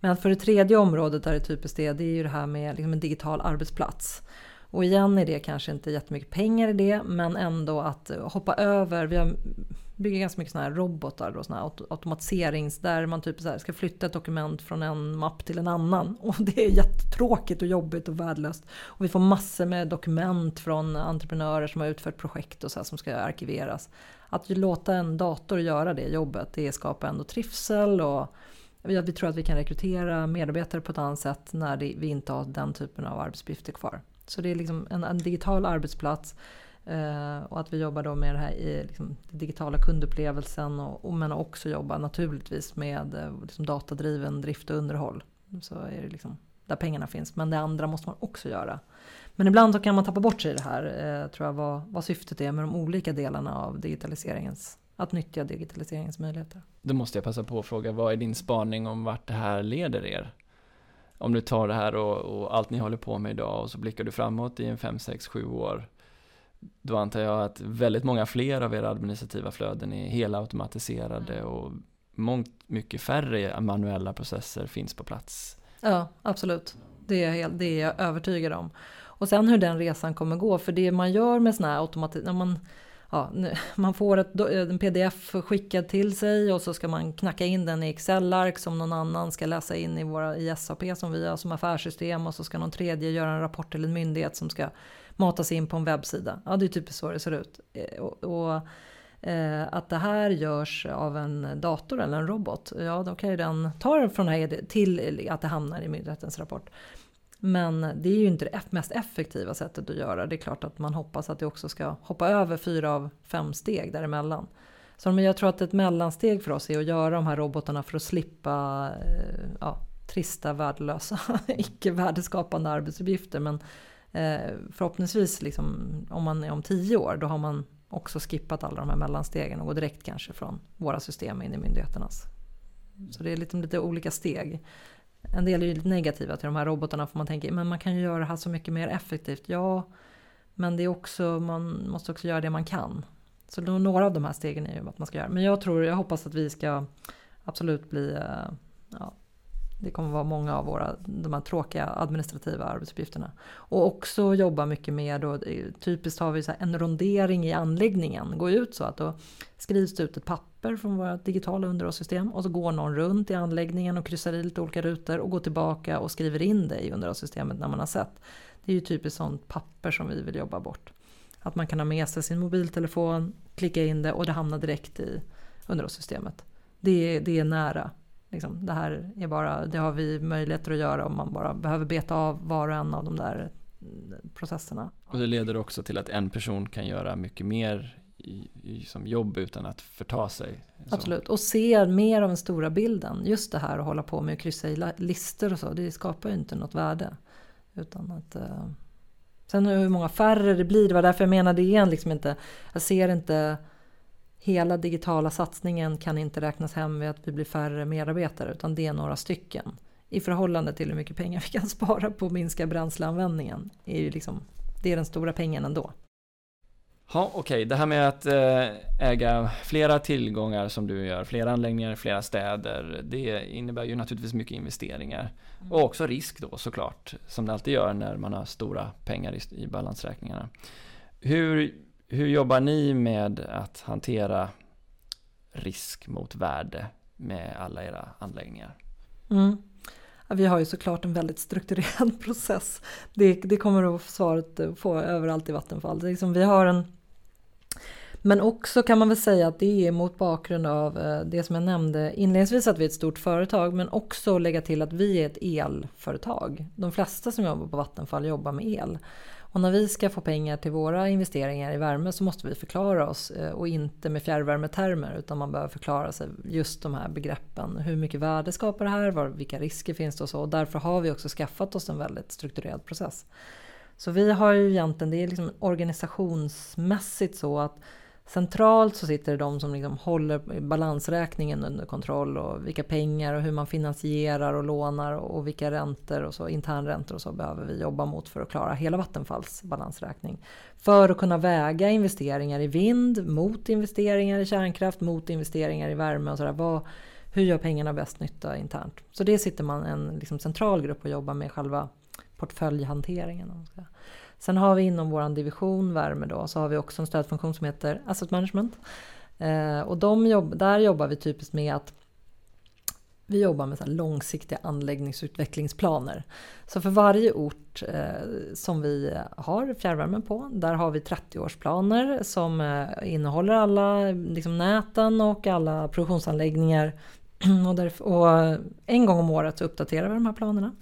Men för det tredje området där det är typiskt det, det är ju det här med liksom en digital arbetsplats. Och igen är det kanske inte jättemycket pengar i det, men ändå att hoppa över. Vi har bygger ganska mycket såna här robotar då, såna här automatiserings där man typ så ska flytta ett dokument från en mapp till en annan. Och det är jättetråkigt och jobbigt och värdelöst. Och vi får massor med dokument från entreprenörer som har utfört projekt och så här, som ska arkiveras. Att låta en dator göra det jobbet, det skapar ändå trivsel och vi tror att vi kan rekrytera medarbetare på ett annat sätt när vi inte har den typen av arbetsuppgifter kvar. Så det är liksom en, en digital arbetsplats eh, och att vi jobbar då med det här i liksom, digitala kundupplevelsen och, och, men också jobbar naturligtvis med eh, liksom, datadriven drift och underhåll. Så är det liksom där pengarna finns. Men det andra måste man också göra. Men ibland så kan man tappa bort sig i det här, eh, tror jag, vad, vad syftet är med de olika delarna av digitaliseringens att nyttja digitaliseringens möjligheter. Då måste jag passa på att fråga, vad är din spaning om vart det här leder er? Om du tar det här och, och allt ni håller på med idag och så blickar du framåt i en 5, 6, 7 år. Då antar jag att väldigt många fler av era administrativa flöden är helautomatiserade mm. och mångt mycket färre manuella processer finns på plats. Ja, absolut. Det är, helt, det är jag övertygad om. Och sen hur den resan kommer gå, för det man gör med sådana här automatik, när man ja, man får ett, en pdf skickad till sig och så ska man knacka in den i Excel-ark som någon annan ska läsa in i, våra, i SAP som vi har som affärssystem och så ska någon tredje göra en rapport till en myndighet som ska matas in på en webbsida. Ja, det är typiskt så det ser ut. Eh, och, och eh, att det här görs av en dator eller en robot, ja då kan ju den ta det från det här till att det hamnar i myndighetens rapport. Men det är ju inte det mest effektiva sättet att göra. Det är klart att man hoppas att det också ska hoppa över fyra av fem steg däremellan. Så jag tror att ett mellansteg för oss är att göra de här robotarna för att slippa eh, ja, trista, värdelösa, icke värdeskapande arbetsuppgifter. Men eh, förhoppningsvis, liksom, om man är om tio år, då har man också skippat alla de här mellanstegen och går direkt kanske från våra system in i myndigheternas. Så det är lite, lite olika steg. En del är ju negativa till de här robotarna för man tänker men man kan ju göra det här så mycket mer effektivt. Ja, men det är också, man måste också göra det man kan. Så några av de här stegen är ju att man ska göra. Men jag tror, jag hoppas att vi ska absolut bli, eh, ja, det kommer vara många av våra, de här tråkiga administrativa arbetsuppgifterna. Och också jobba mycket med, och eh, typiskt har vi så en rondering i anläggningen. Gå ut så att då skrivs det ut ett papper från våra digitala underhållssystem och så går någon runt i anläggningen och kryssar i lite olika rutor och går tillbaka och skriver in det i underhållssystemet när man har sett. Det är ju typiskt sånt papper som vi vill jobba bort. Att man kan ha med sig sin mobiltelefon, klicka in det och det hamnar direkt i underhållssystemet. Det, det är nära Liksom, det här är bara, det har vi möjligheter att göra om man bara behöver beta av var och en av de där processerna. Och det leder också till att en person kan göra mycket mer i, i, som jobb utan att förta sig. Absolut, och ser mer av den stora bilden. Just det här att hålla på med att kryssa i listor och så, det skapar ju inte något värde. Utan att, eh, sen hur många färre det blir, det var därför jag menade igen liksom inte, jag ser inte hela digitala satsningen kan inte räknas hem med att vi blir färre medarbetare utan det är några stycken. I förhållande till hur mycket pengar vi kan spara på att minska bränsleanvändningen. Är ju liksom, det är den stora pengen ändå. Ja, okej. Okay. Det här med att eh, äga flera tillgångar som du gör, flera anläggningar, flera städer, det innebär ju naturligtvis mycket investeringar. Mm. Och också risk då såklart, som det alltid gör när man har stora pengar i balansräkningarna. Hur hur jobbar ni med att hantera risk mot värde med alla era anläggningar? Mm. Ja, vi har ju såklart en väldigt strukturerad process. Det, det kommer att svaret få överallt i Vattenfall. Det liksom, vi har en men också kan man väl säga att det är mot bakgrund av eh, det som jag nämnde inledningsvis att vi är ett stort företag men också lägga till att vi är ett elföretag. De flesta som jobbar på Vattenfall jobbar med el. Och när vi ska få pengar till våra investeringar i värme så måste vi förklara oss eh, och inte med fjärrvärmetermer utan man behöver förklara sig just de här begreppen. Hur mycket värde skapar det här? Var, vilka risker finns det och så? Och därför har vi också skaffat oss en väldigt strukturerad process. Så vi har ju egentligen, det är liksom organisationsmässigt så att Centralt så sitter det de som liksom håller balansräkningen under kontroll och vilka pengar och hur man finansierar och lånar och vilka räntor och så internräntor och så behöver vi jobba mot för att klara hela Vattenfalls balansräkning. För att kunna väga investeringar i vind mot investeringar i kärnkraft mot investeringar i värme och sådär. hur gör pengarna bäst nytta internt? Så det sitter man en liksom central grupp och jobbar med själva portföljhanteringen. Sen har vi inom vår division värme då, så har vi också en stödfunktion som heter Asset Management. Eh, och de jobb, där jobbar vi typiskt med att vi jobbar med så långsiktiga anläggningsutvecklingsplaner. Så för varje ort eh, som vi har fjärrvärme på, där har vi 30-årsplaner som eh, innehåller alla liksom, näten och alla produktionsanläggningar. och, där, och en gång om året så uppdaterar vi de här planerna.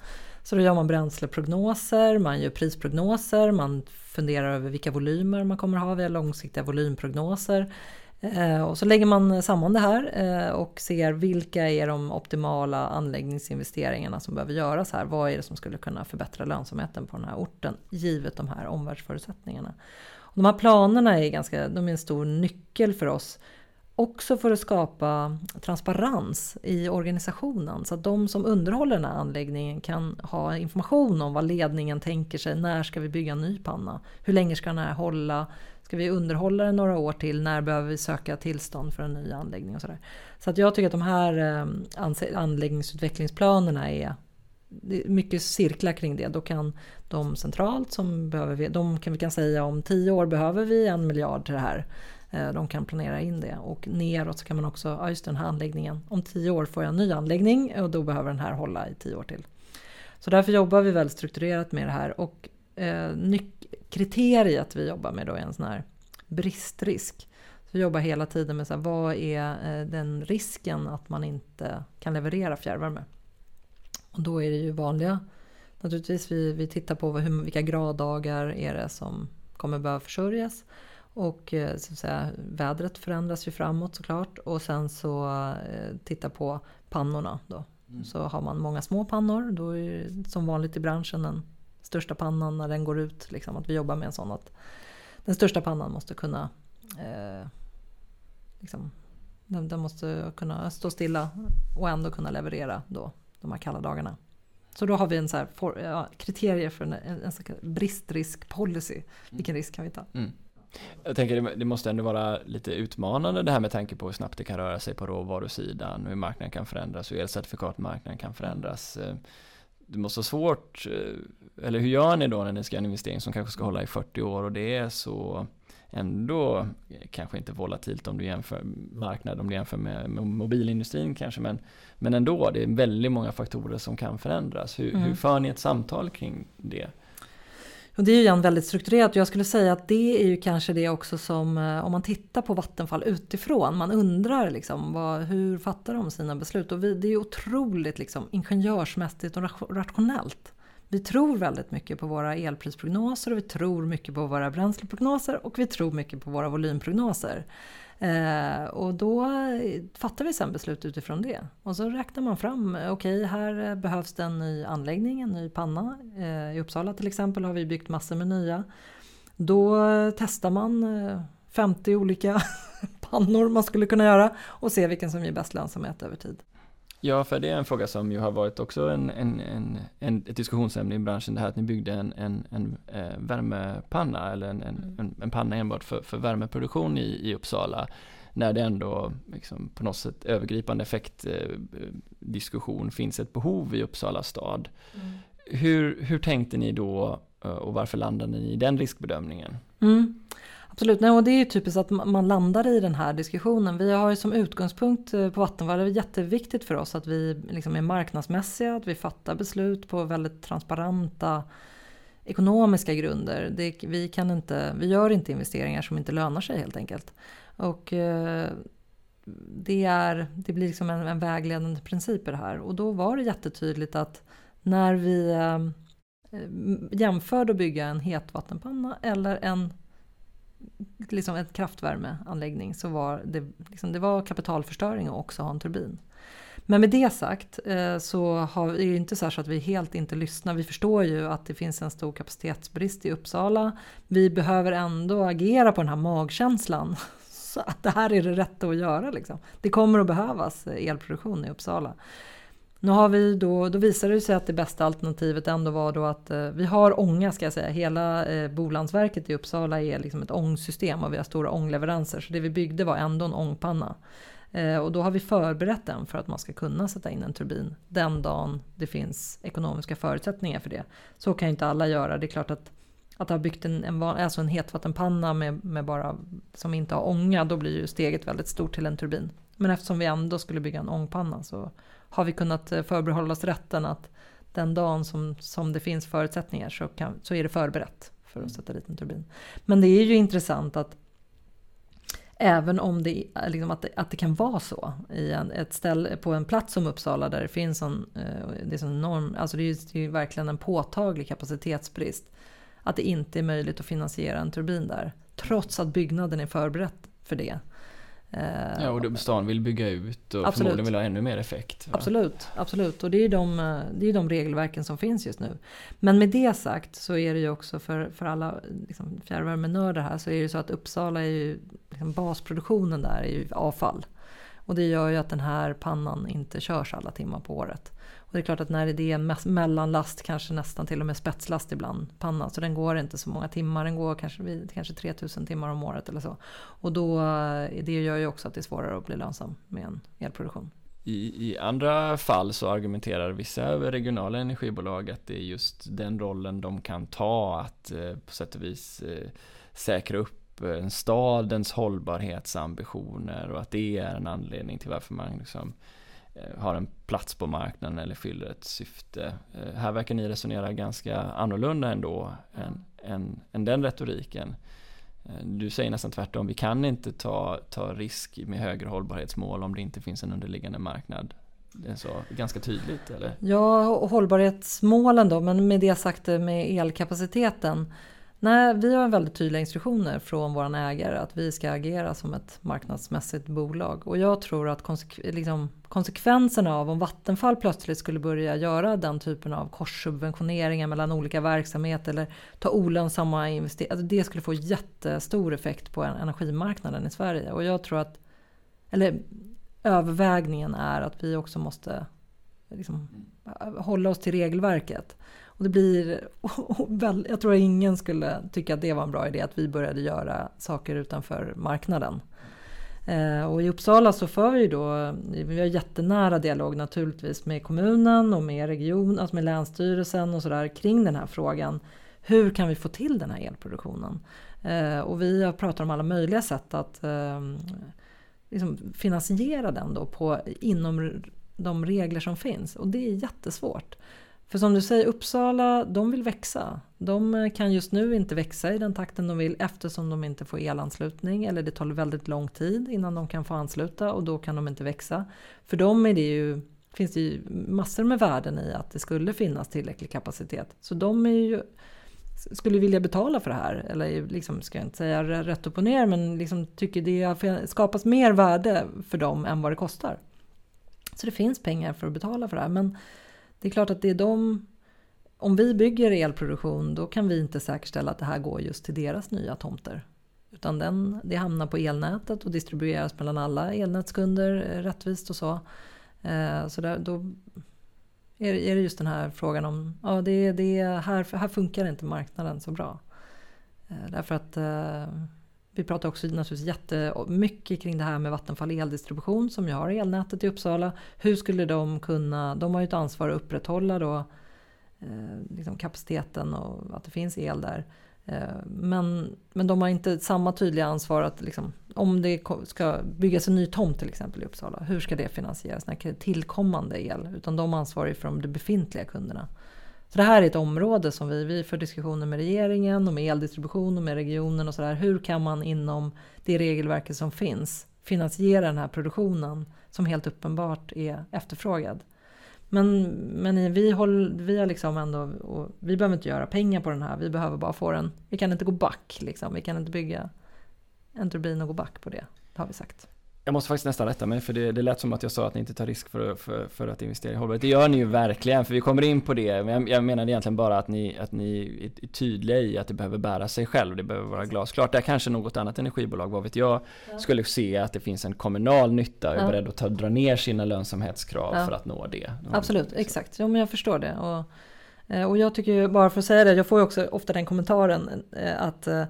Så då gör man bränsleprognoser, man gör prisprognoser, man funderar över vilka volymer man kommer ha via långsiktiga volymprognoser. Eh, och så lägger man samman det här eh, och ser vilka är de optimala anläggningsinvesteringarna som behöver göras här. Vad är det som skulle kunna förbättra lönsamheten på den här orten givet de här omvärldsförutsättningarna. Och de här planerna är, ganska, de är en stor nyckel för oss Också för att skapa transparens i organisationen så att de som underhåller den här anläggningen kan ha information om vad ledningen tänker sig. När ska vi bygga en ny panna? Hur länge ska den här hålla? Ska vi underhålla den några år till? När behöver vi söka tillstånd för en ny anläggning? och Så, där. så att jag tycker att de här eh, anläggningsutvecklingsplanerna är mycket cirklar kring det. Då kan de centralt som behöver, de kan vi kan säga om tio år behöver vi en miljard till det här. Eh, de kan planera in det och neråt så kan man också, ja just den här anläggningen, om tio år får jag en ny anläggning och då behöver den här hålla i tio år till. Så därför jobbar vi väldigt strukturerat med det här och eh, kriteriet vi jobbar med då är en sån här bristrisk. Så vi jobbar hela tiden med så här, vad är eh, den risken att man inte kan leverera fjärrvärme? Och då är det ju vanliga naturligtvis, vi, vi tittar på hur, vilka graddagar är det som kommer behöva försörjas. Och eh, så att säga, vädret förändras ju framåt såklart. Och sen så eh, titta på pannorna då. Mm. Så har man många små pannor, då är det som vanligt i branschen den största pannan när den går ut. Liksom, att vi jobbar med en sån att den största pannan måste kunna eh, liksom, den, den, måste kunna stå stilla och ändå kunna leverera då, de här kalla dagarna. Så då har vi en så för, ja, kriterier för en, en, en bristrisk policy. Vilken risk kan vi ta? Mm. Jag tänker det måste ändå vara lite utmanande det här med tanke på hur snabbt det kan röra sig på råvarusidan, hur marknaden kan förändras, hur elcertifikatmarknaden kan förändras. Eh, det måste vara svårt, eh, eller hur gör ni då när ni ska göra en investering som kanske ska hålla i 40 år och det är så ändå kanske inte volatilt om du jämför marknad, om du jämför med mobilindustrin kanske, men, men ändå, det är väldigt många faktorer som kan förändras. Hur, mm. hur för ni ett samtal kring det? Och det är ju igen väldigt strukturerat och jag skulle säga att det är ju kanske det också som eh, om man tittar på Vattenfall utifrån, man undrar liksom vad, hur fattar de sina beslut? Och vi, det är ju otroligt liksom ingenjörsmässigt och rationellt. Vi tror väldigt mycket på våra elprisprognoser och vi tror mycket på våra bränsleprognoser och vi tror mycket på våra volymprognoser. Eh, och då fattar vi sen beslut utifrån det. Och så räknar man fram, okej okay, här behövs det en ny anläggning, en ny panna. Eh, I Uppsala till exempel har vi byggt massor med nya. Då testar man eh, 50 olika pannor man skulle kunna göra och se vilken som ger bäst lönsamhet över tid. Ja, för det är en fråga som ju har varit också en, en, en, en ett diskussionsämne i branschen, det här att ni byggde en, en, en eh, värmepanna eller en, en, mm. en, panna enbart för, för värmeproduktion i, i Uppsala. När det ändå liksom, på något sätt övergripande effektdiskussion eh, finns ett behov i Uppsala stad. Mm. Hur, hur tänkte ni då eh, och varför landade ni i den riskbedömningen? Mm. Absolut, Nej, och det är ju typiskt att man landar i den här diskussionen. Vi har ju som utgångspunkt eh, på Vattenfall, det är jätteviktigt för oss att vi liksom är marknadsmässiga, att vi fattar beslut på väldigt transparenta ekonomiska grunder. Det, vi, kan inte, vi gör inte investeringar som inte lönar sig helt enkelt. Och eh, det, är, det blir liksom en, en vägledande princip i det här. Och då var det jättetydligt att när vi eh, jämförde att bygga en hetvattenpanna eller en liksom en kraftvärmeanläggning så var det, liksom, det var kapitalförstöring att också ha en turbin. Men med det sagt eh, så har, är det inte så, så att vi helt inte lyssnar. Vi förstår ju att det finns en stor kapacitetsbrist i Uppsala. Vi behöver ändå agera på den här magkänslan. Så att det här är det rätta att göra. Liksom. Det kommer att behövas eh, elproduktion i Uppsala. Nu har vi då, då visade det sig att det bästa alternativet ändå var då att eh, vi har ånga ska jag säga. Hela eh, Bolandsverket i Uppsala är liksom ett ångsystem och vi har stora ångleveranser. Så det vi byggde var ändå en ångpanna. Eh, och då har vi förberett den för att man ska kunna sätta in en turbin den dagen det finns ekonomiska förutsättningar för det. Så kan ju inte alla göra. Det är klart att att ha byggt en, en, alltså en hetvattenpanna med, med bara, som inte har ånga, då blir ju steget väldigt stort till en turbin. Men eftersom vi ändå skulle bygga en ångpanna så har vi kunnat eh, förbehålla oss rätten att den dagen som, som det finns förutsättningar så, kan, så är det förberett för att sätta dit en turbin. Men det är ju intressant att Även om det, liksom att, det, att det kan vara så i en, ett ställe, på en plats som Uppsala där det finns en, eh, det är en enorm, alltså det är, det är verkligen en påtaglig kapacitetsbrist. Att det inte är möjligt att finansiera en turbin där. Trots att byggnaden är förberett för det. Eh, ja, och stan vill bygga ut och absolut. förmodligen vill ha ännu mer effekt. Absolut, absolut. Och det är ju de, det är de regelverken som finns just nu. Men med det sagt så är det ju också för, för alla liksom, fjärrvärmenördar här så är det så att Uppsala är ju, liksom, basproduktionen där är ju avfall. Och det gör ju att den här pannan inte körs alla timmar på året. Och det är klart att när det är en mellanlast, kanske nästan till och med spetslast ibland, pannan, så den går inte så många timmar, den går kanske, kanske 3000 timmar om året eller så. Och då, eh, det gör ju också att det är svårare att bli lönsam med en elproduktion. I, I, andra fall så argumenterar vissa regionala energibolag att det är just den rollen de kan ta att eh, på sätt och vis eh, säkra upp eh, stadens hållbarhetsambitioner och att det är en anledning till varför man liksom Eh, Eh, har en plats på marknaden eller fyller ett syfte. Eh, här verkar ni resonera ganska annorlunda ändå än, än, än den retoriken. Eh, du säger nästan tvärtom, vi kan inte ta, ta risk med högre hållbarhetsmål om det inte finns en underliggande marknad. Det är så ganska tydligt eller? Ja, hållbarhetsmålen då, men med det sagt med elkapaciteten Nej, vi har väldigt tydliga instruktioner från vår ägare att vi ska agera som ett marknadsmässigt bolag. Och jag tror att konsek liksom, konsekvenserna av om Vattenfall plötsligt skulle börja göra den typen av korssubventioneringar mellan olika verksamheter eller ta olönsamma investeringar. Alltså det skulle få jättestor effekt på energimarknaden i Sverige. Och jag tror att, eller övervägningen är att vi också måste liksom, hålla oss till regelverket. Och det blir, jag tror ingen skulle tycka att det var en bra idé att vi började göra saker utanför marknaden. Eh, och i Uppsala så för vi då, vi har jättenära dialog naturligtvis med kommunen och med regionen alltså med Länsstyrelsen och sådär kring den här frågan. Hur kan vi få till den här elproduktionen? Eh, och vi har pratat om alla möjliga sätt att ehm, liksom finansiera den då på, inom de regler som finns. Och det är jättesvårt. För som du säger, Uppsala, de vill växa. De eh, kan just nu inte växa i den takten de vill eftersom de inte får elanslutning eller det tar väldigt lång tid innan de kan få ansluta och då kan de inte växa. För dem är det ju, finns det ju massor med värden i att det skulle finnas tillräcklig kapacitet. Så de är ju, skulle vilja betala för det här. Eller liksom, ska jag inte säga rätt upp och ner, men liksom tycker det skapas mer värde för dem än vad det kostar. Så det finns pengar för att betala för det här. Men det är klart att det är de... Om vi bygger elproduktion då kan vi inte säkerställa att det här går just till deras nya tomter. Utan den, det hamnar på elnätet och distribueras mellan alla elnätskunder eh, rättvist och så. Eh, så där, då är det, är det just den här frågan om, ja det, det, här, här funkar inte marknaden så bra. Eh, därför att eh, vi pratar också naturligtvis jättemycket kring det här med Vattenfall eldistribution som ju har elnätet i Uppsala. Hur skulle de kunna, de har ju ett ansvar att upprätthålla då eh, liksom kapaciteten och att det finns el där. Eh, men, men de har inte samma tydliga ansvar att liksom, om det ska byggas en ny tomt till exempel i Uppsala, hur ska det finansieras? När tillkommande el, utan de ansvarar ju för de befintliga kunderna. Så det här är ett område som vi, vi för diskussioner med regeringen och med eldistribution och med regionen och sådär. Hur kan man inom det regelverket som finns finansiera den här produktionen som helt uppenbart är efterfrågad. Men, men vi, håll, vi har liksom ändå, och vi behöver inte göra pengar på den här, vi behöver bara få den, vi kan inte gå back liksom, vi kan inte bygga en turbin och gå back på det, det har vi sagt jag måste faktiskt nästan rätta mig för det, det lät som att jag sa att ni inte tar risk för, för, för att investera i hållbarhet. Det gör ni ju verkligen för vi kommer in på det. Men jag, jag menar egentligen bara att ni, att ni är tydliga i att det behöver bära sig själv. Det behöver vara glasklart. Där kanske något annat energibolag, vad vet jag, ja. skulle se att det finns en kommunal nytta och är ja. beredd att ta, dra ner sina lönsamhetskrav ja. för att nå det. Absolut, exakt. Jo men jag förstår det. Och, eh, och jag tycker ju, bara för att säga det, jag får ju också ofta den kommentaren eh, att eh,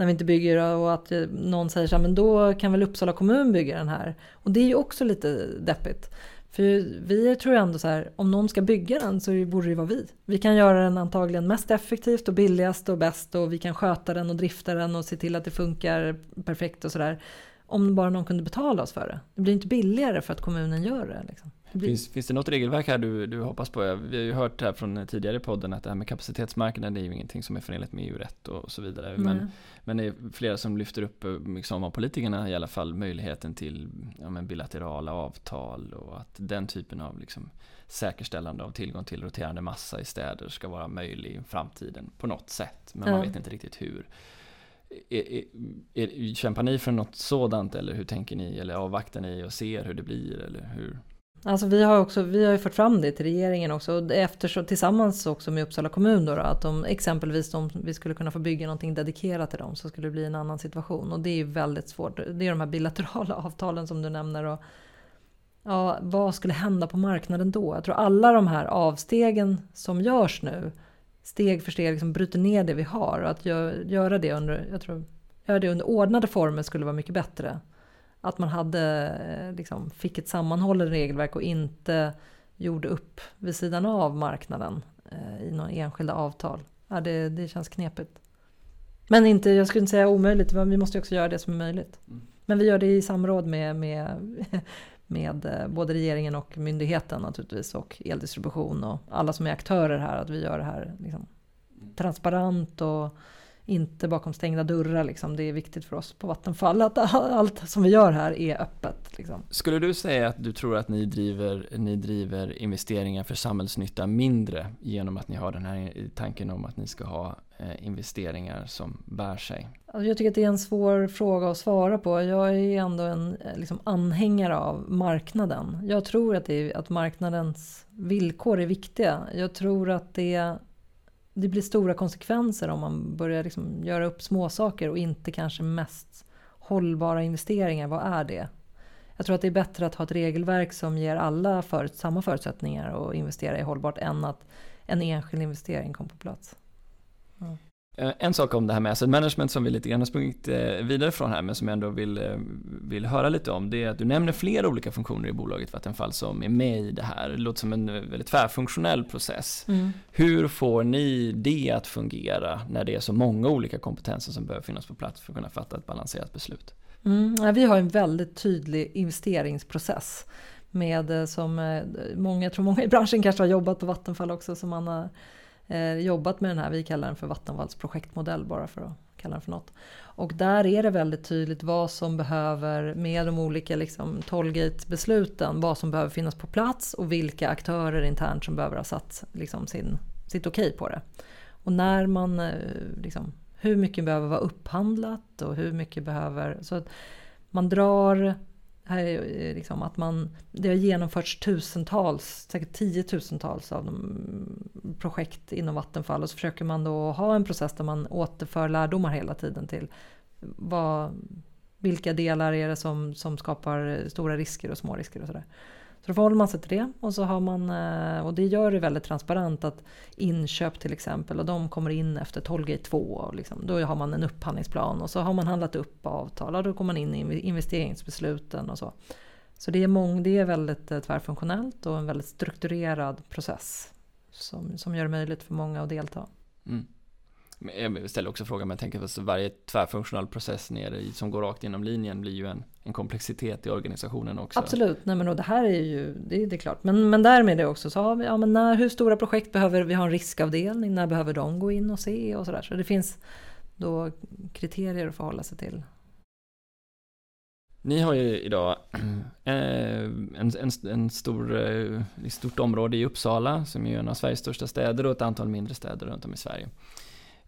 när vi inte bygger och att någon säger så här, men då kan väl Uppsala kommun bygga den här. Och det är ju också lite deppigt. För vi tror ju ändå så här, om någon ska bygga den så borde det vara vi. Vi kan göra den antagligen mest effektivt och billigast och bäst och vi kan sköta den och drifta den och se till att det funkar perfekt och sådär. Om bara någon kunde betala oss för det. Det blir inte billigare för att kommunen gör det. Liksom. Finns, finns det något regelverk här du, du hoppas på? Vi har ju hört här från tidigare i podden att det här med kapacitetsmarknaden är ju ingenting som är förenligt med EU-rätt och så vidare. Men, men det är flera som lyfter upp, liksom av politikerna i alla fall, möjligheten till ja, men bilaterala avtal och att den typen av liksom, säkerställande av tillgång till roterande massa i städer ska vara möjlig i framtiden på något sätt. Men man vet inte riktigt hur. Är, är, är, kämpar ni för något sådant eller hur tänker ni? Eller avvaktar ni och ser hur det blir? Eller hur? Alltså vi har, också, vi har ju fört fram det till regeringen också, eftersom, tillsammans också med Uppsala kommun då, då att de exempelvis om vi skulle kunna få bygga någonting dedikerat till dem så skulle det bli en annan situation. Och det är ju väldigt svårt. Det är de här bilaterala avtalen som du nämner. Och, ja, vad skulle hända på marknaden då? Jag tror alla de här avstegen som görs nu steg för steg liksom bryter ner det vi har. Och att gö göra det under, jag tror, göra det under ordnade former skulle vara mycket bättre. Att man hade, eh, liksom, fick ett sammanhållet regelverk och inte gjorde upp vid sidan av marknaden eh, i några enskilda avtal. Ja, det, det känns knepigt. Men inte, jag skulle inte säga omöjligt, men vi måste också göra det som är möjligt. Mm. Men vi gör det i samråd med, med, med eh, både regeringen och myndigheten naturligtvis och eldistribution och alla som är aktörer här. Att vi gör det här liksom, mm. transparent och inte bakom stängda dörrar. Liksom. Det är viktigt för oss på Vattenfall att allt som vi gör här är öppet. Liksom. Skulle du säga att du tror att ni driver, ni driver investeringar för samhällsnytta mindre genom att ni har den här tanken om att ni ska ha eh, investeringar som bär sig? Alltså jag tycker att det är en svår fråga att svara på. Jag är ändå en liksom, anhängare av marknaden. Jag tror att, är, att marknadens villkor är viktiga. Jag tror att det det blir stora konsekvenser om man börjar liksom göra upp småsaker och inte kanske mest hållbara investeringar. Vad är det? Jag tror att det är bättre att ha ett regelverk som ger alla för, samma förutsättningar att investera i hållbart än att en enskild investering kom på plats. Eh, en sak om det här med asset management som vi lite grann har sprungit eh, vidare från här men som jag ändå vill, eh, vill höra lite om det är att du nämner flera olika funktioner i bolaget Vattenfall som är med i det här. Det låter som en väldigt tvärfunktionell process. Mm. Hur får ni det att fungera när det är så många olika kompetenser som behöver finnas på plats för att kunna fatta ett balanserat beslut? Mm, ja, vi har en väldigt tydlig investeringsprocess med som många, jag tror många i branschen kanske har jobbat på Vattenfall också som man har Eh, jobbat med den här, vi kallar den för Vattenfalls projektmodell bara för att kalla den för något. Och där är det väldigt tydligt vad som behöver, med de olika liksom, Tollgate-besluten, vad som behöver finnas på plats och vilka aktörer internt som behöver ha satt liksom, sin, sitt okej okay på det. Och när man, eh, liksom, hur mycket behöver vara upphandlat och hur mycket behöver, så att man drar här är eh, liksom att man, det har genomförts tusentals, säkert tiotusentals av de mm, projekt inom Vattenfall och så försöker man då ha en process där man återför lärdomar hela tiden till vad, vilka delar är det som, som skapar stora risker och små risker och sådär. Så då förhåller man sig till det och så har man, eh, och det gör det väldigt transparent att inköp till exempel och de kommer in efter Tollgate 2 och liksom, då har man en upphandlingsplan och så har man handlat upp avtal och då kommer man in i investeringsbesluten och så. Så det är, mång, det är väldigt eh, tvärfunktionellt och en väldigt strukturerad process som, som gör det möjligt för många att delta. Mm. Jag ställer också frågan, men jag tänker att varje tvärfunktionell process nere som går rakt inom linjen blir ju en, en komplexitet i organisationen också. Absolut, Nej, men och det här är ju, det, det är klart. Men, men därmed det också så vi, ja men när, hur stora projekt behöver vi ha en riskavdelning? När behöver de gå in och se och sådär. Så det finns då kriterier att förhålla sig till. Ni har ju idag eh, en, en, en stor, ett eh, stort område i Uppsala som är en av Sveriges största städer och ett antal mindre städer runt om i Sverige.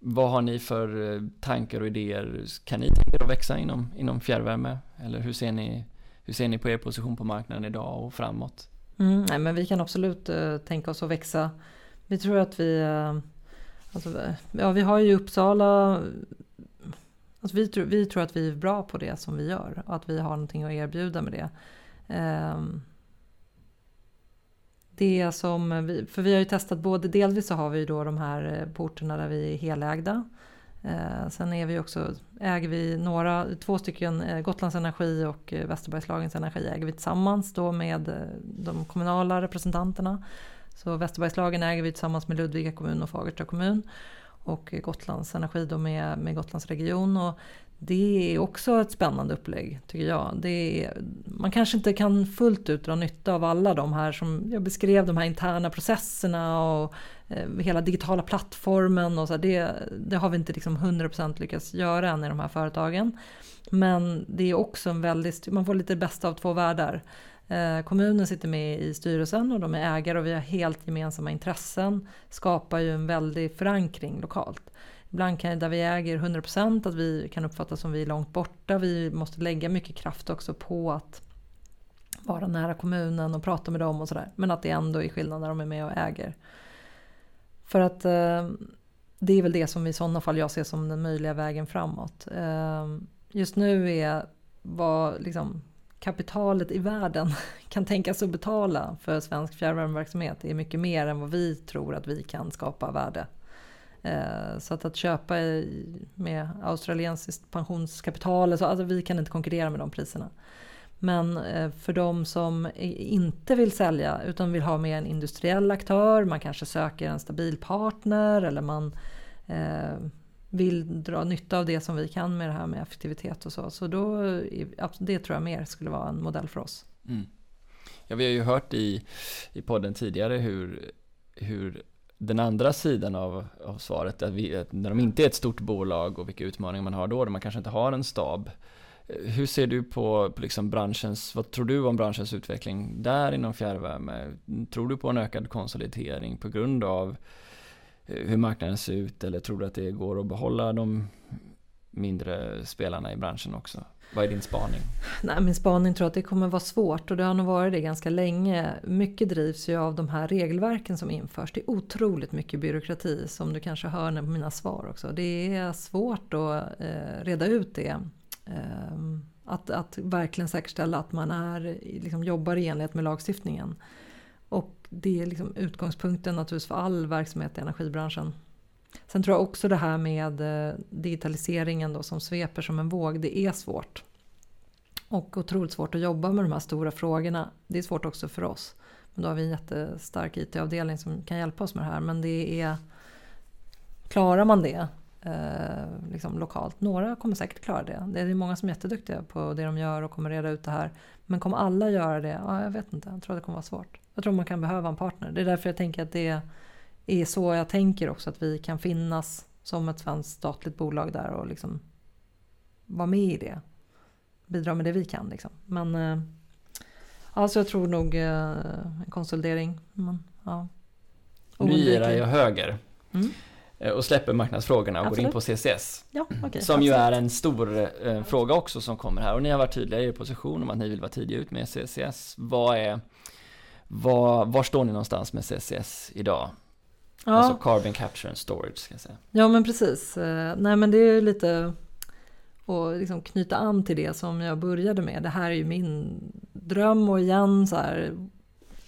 Vad har ni för eh, tankar och idéer? Kan ni tänka er att växa inom, inom fjärrvärme? Eller hur ser ni, hur ser ni på er position på marknaden idag och framåt? Mm, nej, men vi kan absolut uh, tänka oss att växa. Vi tror att vi, uh, alltså, ja vi har ju Uppsala, alltså, vi, tror, vi tror att vi är bra på det som vi gör och att vi har någonting att erbjuda med det. Um, det som vi, för vi har ju testat både, delvis så har vi då de här eh, porterna där vi är helägda. Eh, sen är vi också, äger vi några, två stycken eh, Gotlands Energi och eh, Västerbergslagens Energi äger vi tillsammans då med eh, de kommunala representanterna. Så Västerbergslagen äger vi tillsammans med Ludvika kommun och Fagersta kommun. Och Gotlands Energi då med, med Gotlands region. Och det är också ett spännande upplägg tycker jag. Det är, man kanske inte kan fullt ut dra nytta av alla de här som jag beskrev, de här interna processerna och eh, hela digitala plattformen och så. Det, det har vi inte liksom 100% lyckats göra än i de här företagen. Men det är också en väldigt, man får lite bästa av två världar. Eh, kommunen sitter med i styrelsen och de är ägare och vi har helt gemensamma intressen. Skapar ju en väldig förankring lokalt. Ibland kan där vi äger 100% att vi kan uppfattas som vi är långt borta. Vi måste lägga mycket kraft också på att vara nära kommunen och prata med dem och sådär. Men att det ändå är skillnad när de är med och äger. För att eh, det är väl det som i sådana fall jag ser som den möjliga vägen framåt. Eh, just nu är vad liksom, kapitalet i världen kan tänkas att betala för svensk fjärrvärmeverksamhet är mycket mer än vad vi tror att vi kan skapa värde. Eh, så att, att köpa med australiensiskt pensionskapital, så, alltså vi kan inte konkurrera med de priserna. Men eh, för de som inte vill sälja utan vill ha med en industriell aktör, man kanske söker en stabil partner eller man eh, vill dra nytta av det som vi kan med det här med effektivitet och så. Så då, det tror jag mer skulle vara en modell för oss. Mm. Ja, vi har ju hört i, i podden tidigare hur, hur den andra sidan av, av svaret, att vi, när de inte är ett stort bolag och vilka utmaningar man har då, där man kanske inte har en stab. Eh, hur ser du på, på liksom branschens, vad tror du om branschens utveckling där inom fjärrvärme? Tror du på en ökad konsolidering på grund av eh, hur marknaden ser ut eller tror du att det går att behålla de mindre spelarna i branschen också? Vad är din spaning? Nej, min spaning tror att det kommer vara svårt och det har nog varit det ganska länge. Mycket drivs ju av de här regelverken som införs. Det är otroligt mycket byråkrati som du kanske hör på mina svar också. Det är svårt att eh, reda ut det. Eh, att, att verkligen säkerställa att man är, liksom, jobbar i enlighet med lagstiftningen. Och det är liksom utgångspunkten naturligtvis för all verksamhet i energibranschen. Sen tror jag också det här med eh, digitaliseringen då som sveper som en våg, det är svårt. Och otroligt svårt att jobba med de här stora frågorna. Det är svårt också för oss. Men då har vi en jättestark IT-avdelning som kan hjälpa oss med det här. Men det är... Klarar man det eh, liksom lokalt? Några kommer säkert klara det. Det är många som är jätteduktiga på det de gör och kommer reda ut det här. Men kommer alla göra det? Ja, jag vet inte. Jag tror att det kommer vara svårt. Jag tror man kan behöva en partner. Det är därför jag tänker att det är är så jag tänker också att vi kan finnas som ett svenskt statligt bolag där och liksom vara med i det. Bidra med det vi kan liksom. Men eh, alltså jag tror nog eh, en konsolidering. Men, ja. Nu girar jag höger. Mm. Eh, och släpper marknadsfrågorna och Absolut. går in på CCS. Ja, okay, som ju är en stor eh, fråga också som kommer här. Och ni har varit tydliga i er position om att ni vill vara tidiga ut med CCS. Vad är, vad, var står ni någonstans med CCS idag? Ja. Alltså carbon capture and storage ska jag säga. Ja men precis. Eh, nej men det är lite att liksom knyta an till det som jag började med. Det här är ju min dröm och igen så här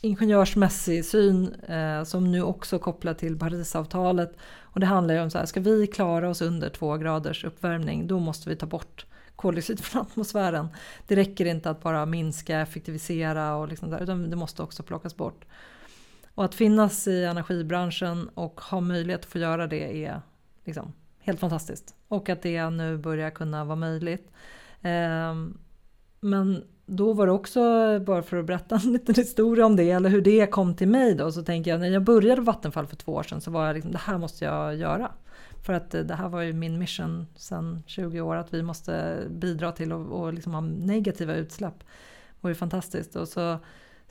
ingenjörsmässig syn eh, som nu också kopplar till Parisavtalet. Och det handlar ju om så här, ska vi klara oss under två graders uppvärmning då måste vi ta bort koldioxid från atmosfären. Det räcker inte att bara minska, effektivisera och liksom där, utan det måste också plockas bort. Och att finnas i energibranschen och ha möjlighet att få göra det är liksom helt fantastiskt. Och att det nu börjar kunna vara möjligt. Ehm, men då var det också, bara för att berätta en liten historia om det, eller hur det kom till mig då, så tänker jag när jag började Vattenfall för två år sedan så var jag liksom, det här måste jag göra. För att eh, det här var ju min mission sedan 20 år, att vi måste bidra till att liksom ha negativa utsläpp. Det var ju fantastiskt. Och så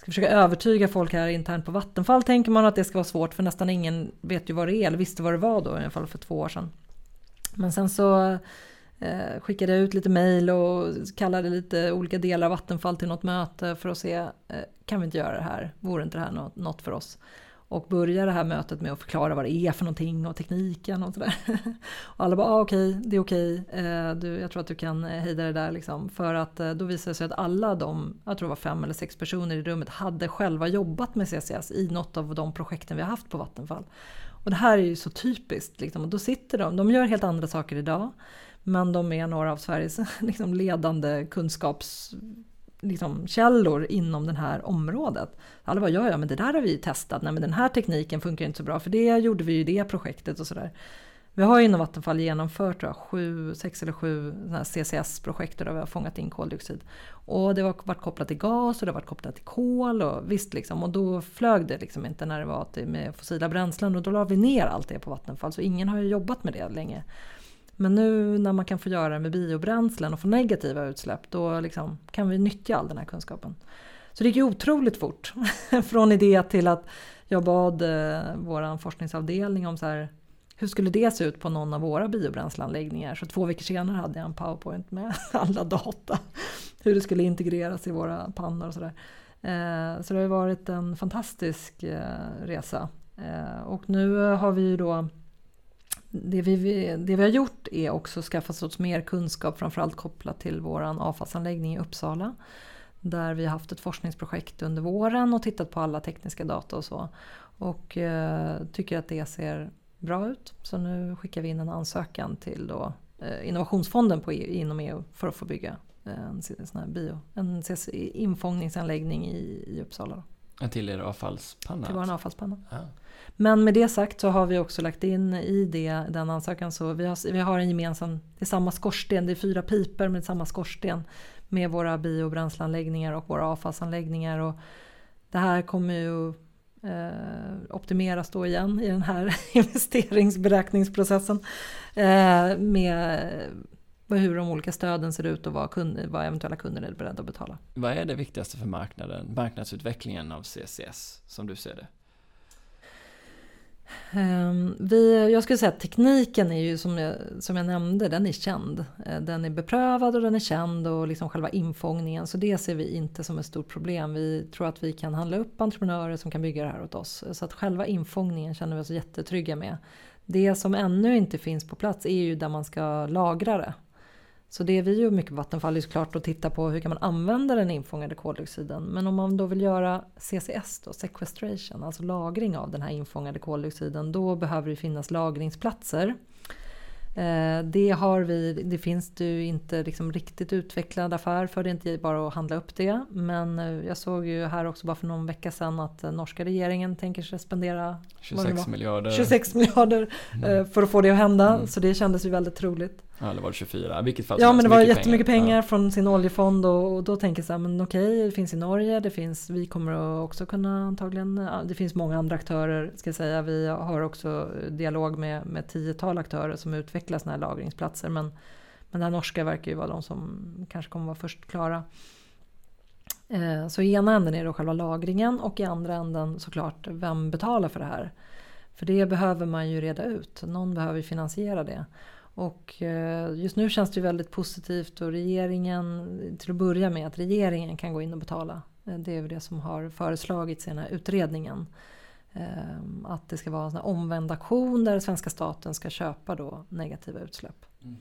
ska försöka övertyga folk här internt på Vattenfall tänker man att det ska vara svårt för nästan ingen vet ju vad det är eller visste vad det var då i alla fall för två år sedan. Men sen så eh, skickade ut lite mejl och kallade lite olika delar av Vattenfall till något möte för att se, eh, kan vi inte göra det här? Vore inte det här något, något för oss? Och börjar det här mötet med att förklara vad det är för någonting och tekniken och sådär. Och alla bara, ah, okej, okay, det är okej, okay. du, jag tror att du kan eh, hejda det där liksom. För att eh, då visade det sig att alla de, jag tror det var fem eller sex personer i rummet, hade själva jobbat med CCS i något av de projekten vi har haft på Vattenfall. Och det här är ju så typiskt, liksom. och då sitter de, de gör helt andra saker idag. Men de är några av Sveriges liksom, ledande kunskaps liksom, källor inom det här området. Alla bara, ja ja men det där har vi ju testat, nej men den här tekniken funkar inte så bra för det gjorde vi ju i det projektet och sådär. Vi har inom Vattenfall genomfört tror jag, sju, sex eller sju CCS-projekt där vi har fångat in koldioxid. Och det har varit kopplat till gas och det har varit kopplat till kol och visst liksom. Och då flög det liksom inte när det var med fossila bränslen och då la vi ner allt det på Vattenfall. Så ingen har ju jobbat med det länge. Men nu när man kan få göra det med biobränslen och få negativa utsläpp då liksom kan vi nyttja all den här kunskapen. Så det gick ju otroligt fort från idé till att jag bad eh, vår forskningsavdelning om så här, hur skulle det se ut på någon av våra biobränsleanläggningar? Så två veckor senare hade jag en powerpoint med alla data. Hur det skulle integreras i våra pannor och sådär. Eh, så det har varit en fantastisk eh, resa. Eh, och nu har vi ju då det vi, det vi har gjort är också att skaffa oss mer kunskap framförallt kopplat till vår avfallsanläggning i Uppsala. Där vi har haft ett forskningsprojekt under våren och tittat på alla tekniska data och så. Och eh, tycker att det ser bra ut. Så nu skickar vi in en ansökan till då, eh, Innovationsfonden på EU, inom EU för att få bygga en, sån här bio, en infångningsanläggning i, i Uppsala. Då. Till er avfallspanna? Till vår avfallspanna. Ah. Men med det sagt så har vi också lagt in i det, den ansökan så vi har, vi har en gemensam, det är samma skorsten, det är fyra piper med samma skorsten med våra biobränsleanläggningar och våra avfallsanläggningar. Och det här kommer ju eh, optimeras då igen i den här investeringsberäkningsprocessen eh, med hur de olika stöden ser ut och vad, kund, vad eventuella kunder är beredda att betala. Vad är det viktigaste för marknaden, marknadsutvecklingen av CCS som du ser det? Ehm, vi, jag skulle säga att tekniken är ju som jag, som jag nämnde, den är känd. Eh, den är beprövad och den är känd och liksom själva infångningen. Så det ser vi inte som ett stort problem. Vi tror att vi kan handla upp entreprenörer som kan bygga det här åt oss. Eh, så att själva infångningen känner vi oss jättetrygga med. Det som ännu inte finns på plats är ju där man ska lagra det. Så det vi gör mycket på Vattenfall är såklart att titta på hur kan man använda den infångade koldioxiden. Men om man då vill göra CCS, då, sequestration, alltså lagring av den här infångade koldioxiden, då behöver det finnas lagringsplatser. Eh, det, har vi, det finns det inte liksom riktigt utvecklad affär för, det är inte bara att handla upp det. Men eh, jag såg ju här också bara för någon vecka sedan att norska regeringen tänker sig spendera 26 miljarder, 26 miljarder mm. för att få det att hända. Mm. Så det kändes ju väldigt troligt. Ja, eller var det 24? Vilket fall Ja, men det var jättemycket pengar, pengar ja. från sin oljefond och, och då tänker jag så här, men okej, det finns i Norge, det finns, vi kommer också kunna antagligen, det finns många andra aktörer, ska jag säga. Vi har också dialog med, med tiotal aktörer som utvecklar sådana här lagringsplatser, men, men det här norska verkar ju vara de som kanske kommer vara först klara. Eh, så i ena änden är det själva lagringen och i andra änden såklart, vem betalar för det här? För det behöver man ju reda ut, någon behöver finansiera det. Och eh, just nu känns det väldigt positivt och regeringen, till att börja med, att regeringen kan gå in och betala. Eh, det är väl det som har föreslagits i den här utredningen. Eh, att det ska vara en omvänd aktion där svenska staten ska köpa då negativa utsläpp. Mm.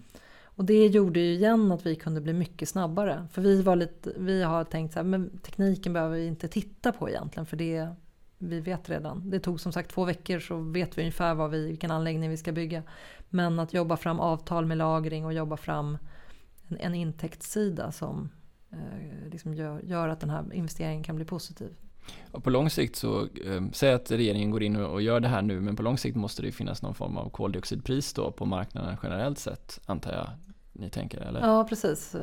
Och det gjorde ju igen att vi kunde bli mycket snabbare. För vi, var lite, vi har tänkt så här, men tekniken behöver vi inte titta på egentligen för det vi vet redan. Det tog som sagt två veckor så vet vi ungefär vad vi, vilken anläggning vi ska bygga. Men att jobba fram avtal med lagring och jobba fram en, en intäktssida som eh, liksom gör, gör, att den här investeringen kan bli positiv. Och på lång sikt så, eh, säg att regeringen går in och, och gör det här nu, men på lång sikt måste det finnas någon form av koldioxidpris då på marknaden generellt sett, antar jag ni tänker? Eller? Ja, precis.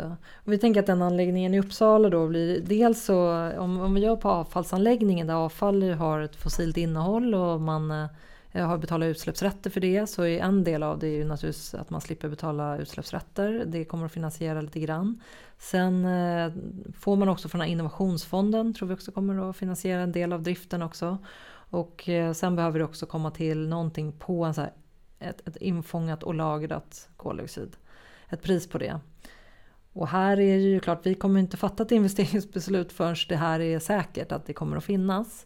Och vi tänker att den anläggningen i Uppsala då blir dels så, om, om vi gör på avfallsanläggningen där avfall har ett fossilt innehåll och man eh, har betalat utsläppsrätter för det så är en del av det ju naturligtvis att man slipper betala utsläppsrätter. Det kommer att finansiera lite grann. Sen eh, får man också från innovationsfonden, tror vi också kommer att finansiera en del av driften också. Och eh, sen behöver det också komma till någonting på en så här, ett, ett infångat och lagrat koldioxid ett pris på det. Och här är det ju klart, vi kommer inte fatta ett investeringsbeslut förrän det här är säkert att det kommer att finnas.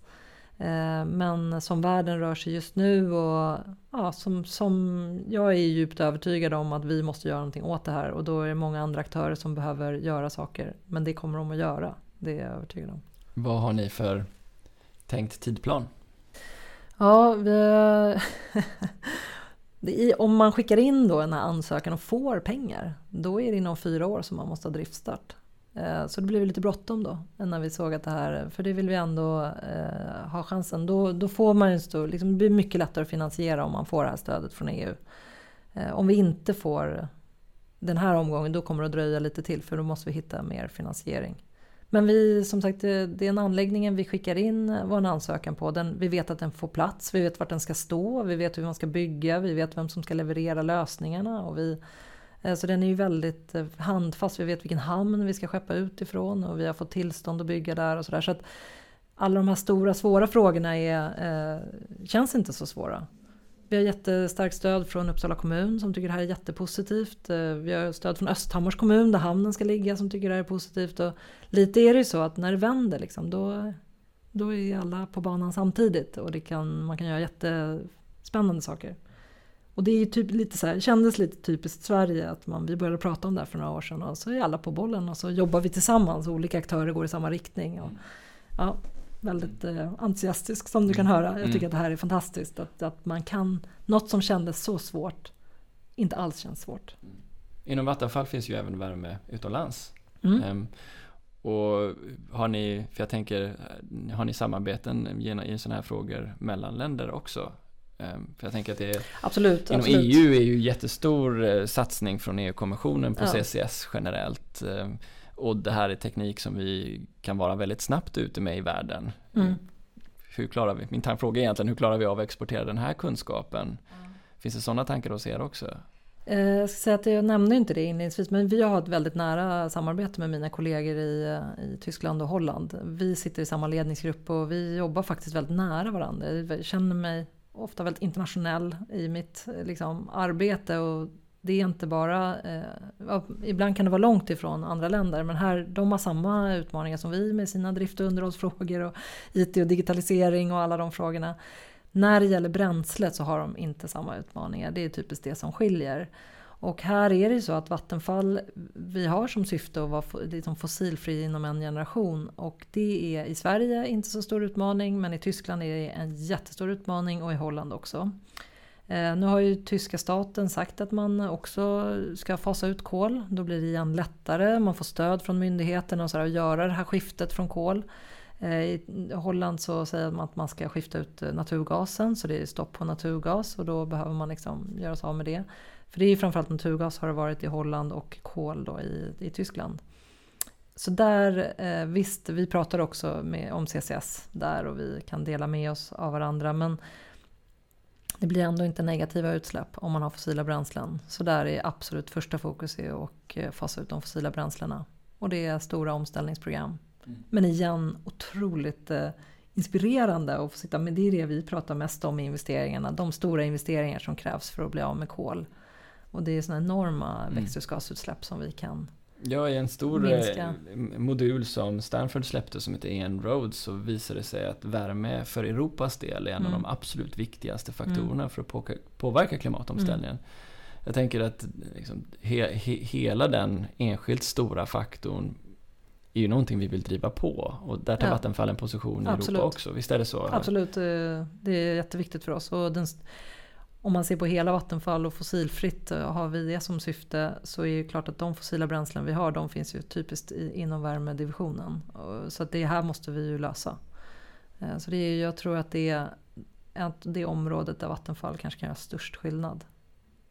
Eh, men som världen rör sig just nu och ja, som, som jag är djupt övertygad om att vi måste göra någonting åt det här och då är det många andra aktörer som behöver göra saker. Men det kommer de att göra, det är jag övertygad om. Vad har ni för tänkt tidplan? Ja, vi, om man skickar in då en ansökan och får pengar, då är det inom fyra år som man måste ha driftstart. Eh, så det blev lite bråttom då, när vi såg att det här, för det vill vi ändå eh, ha chansen. Då, då får man ju stor, liksom, det blir mycket lättare att finansiera om man får det här stödet från EU. Eh, om vi inte får den här omgången, då kommer det att dröja lite till, för då måste vi hitta mer finansiering. Men vi, som sagt, det är en anläggningen vi skickar in vår ansökan på. Den, vi vet att den får plats, vi vet vart den ska stå, vi vet hur man ska bygga, vi vet vem som ska leverera lösningarna. Och vi, eh, så den är ju väldigt eh, handfast, vi vet vilken hamn vi ska skeppa ut ifrån och vi har fått tillstånd att bygga där och sådär. Så att alla de här stora svåra frågorna är, eh, känns inte så svåra. Vi har jättestarkt stöd från Uppsala kommun som tycker det här är jättepositivt. Eh, vi har stöd från Östhammars kommun där hamnen ska ligga som tycker det här är positivt. Och lite är det ju så att när det vänder liksom, då, då är alla på banan samtidigt och det kan, man kan göra jättespännande saker. Och det är typ lite så här, kändes lite typiskt Sverige att man, vi började prata om det här för några år sedan och så är alla på bollen och så jobbar vi tillsammans och olika aktörer går i samma riktning. Och, ja, väldigt eh, entusiastisk som du kan höra. Jag tycker mm. att det här är fantastiskt. Att, att man kan, något som kändes så svårt, inte alls känns svårt. Mm. Inom Vattenfall finns ju även värme utomlands. Mm. Um, och har ni, för jag tänker, har ni samarbeten i sådana här frågor mellan länder också? Um, för jag tänker att det är, absolut, inom absolut. EU är ju jättestor uh, satsning från EU-kommissionen på ja. CCS generellt. Och det här är teknik som vi kan vara väldigt snabbt ute med i världen. Mm. Hur klarar vi, min fråga är egentligen hur klarar vi av att exportera den här kunskapen? Finns det sådana tankar hos er också? Eh, jag ska säga att jag nämnde inte det inledningsvis men vi har ett väldigt nära samarbete med mina kollegor i, i Tyskland och Holland. Vi sitter i samma ledningsgrupp och vi jobbar faktiskt väldigt nära varandra. Jag känner mig ofta väldigt internationell i mitt liksom, arbete och det är inte bara, eh, ibland kan det vara långt ifrån andra länder men här, de har samma utmaningar som vi med sina drift och underhållsfrågor och IT och digitalisering och alla de frågorna. När det gäller bränslet så har de inte samma utmaningar, det är typiskt det som skiljer. Och här är det ju så att Vattenfall, vi har som syfte att vara liksom fossilfri inom en generation. Och det är i Sverige inte så stor utmaning men i Tyskland är det en jättestor utmaning och i Holland också. Eh, nu har ju tyska staten sagt att man också ska fasa ut kol. Då blir det igen lättare, man får stöd från myndigheterna och så att göra det här skiftet från kol. Eh, I Holland så säger man att man ska skifta ut eh, naturgasen så det är stopp på naturgas och då behöver man liksom göra sig av med det. För det är ju framförallt naturgas har det varit i Holland och kol då i, i Tyskland. Så där, visst, vi pratar också med, om CCS där och vi kan dela med oss av varandra. Men det blir ändå inte negativa utsläpp om man har fossila bränslen. Så där är absolut första fokus är att eh, fasa ut de fossila bränslena. Och det är stora omställningsprogram. Mm. Men igen, otroligt eh, inspirerande att få sitta med. Det är det vi pratar mest om i investeringarna. De stora investeringar som krävs för att bli av med kol. Och det är sådana enorma mm. växthusgasutsläpp som vi kan Ja, i en stor eh, minska. modul som Stanford släppte som heter En Road så visade det sig att värme för Europas del är en mm. av de absolut viktigaste faktorerna mm. för att påverka klimatomställningen. Mm. Jag tänker att liksom, he, he, hela den enskilt stora faktorn är ju någonting vi vill driva på och där tar ja. Vattenfall en position i Absolut. Europa också. Visst är det så? Absolut, eh, det är jätteviktigt för oss. Och den, om man ser på hela Vattenfall och fossilfritt eh, har vi det som syfte så är det klart att de fossila bränslen vi har de finns ju typiskt inom värmedivisionen. Så att det här måste vi ju lösa. Eh, så det är, jag tror att det är det området där Vattenfall kanske kan göra störst skillnad.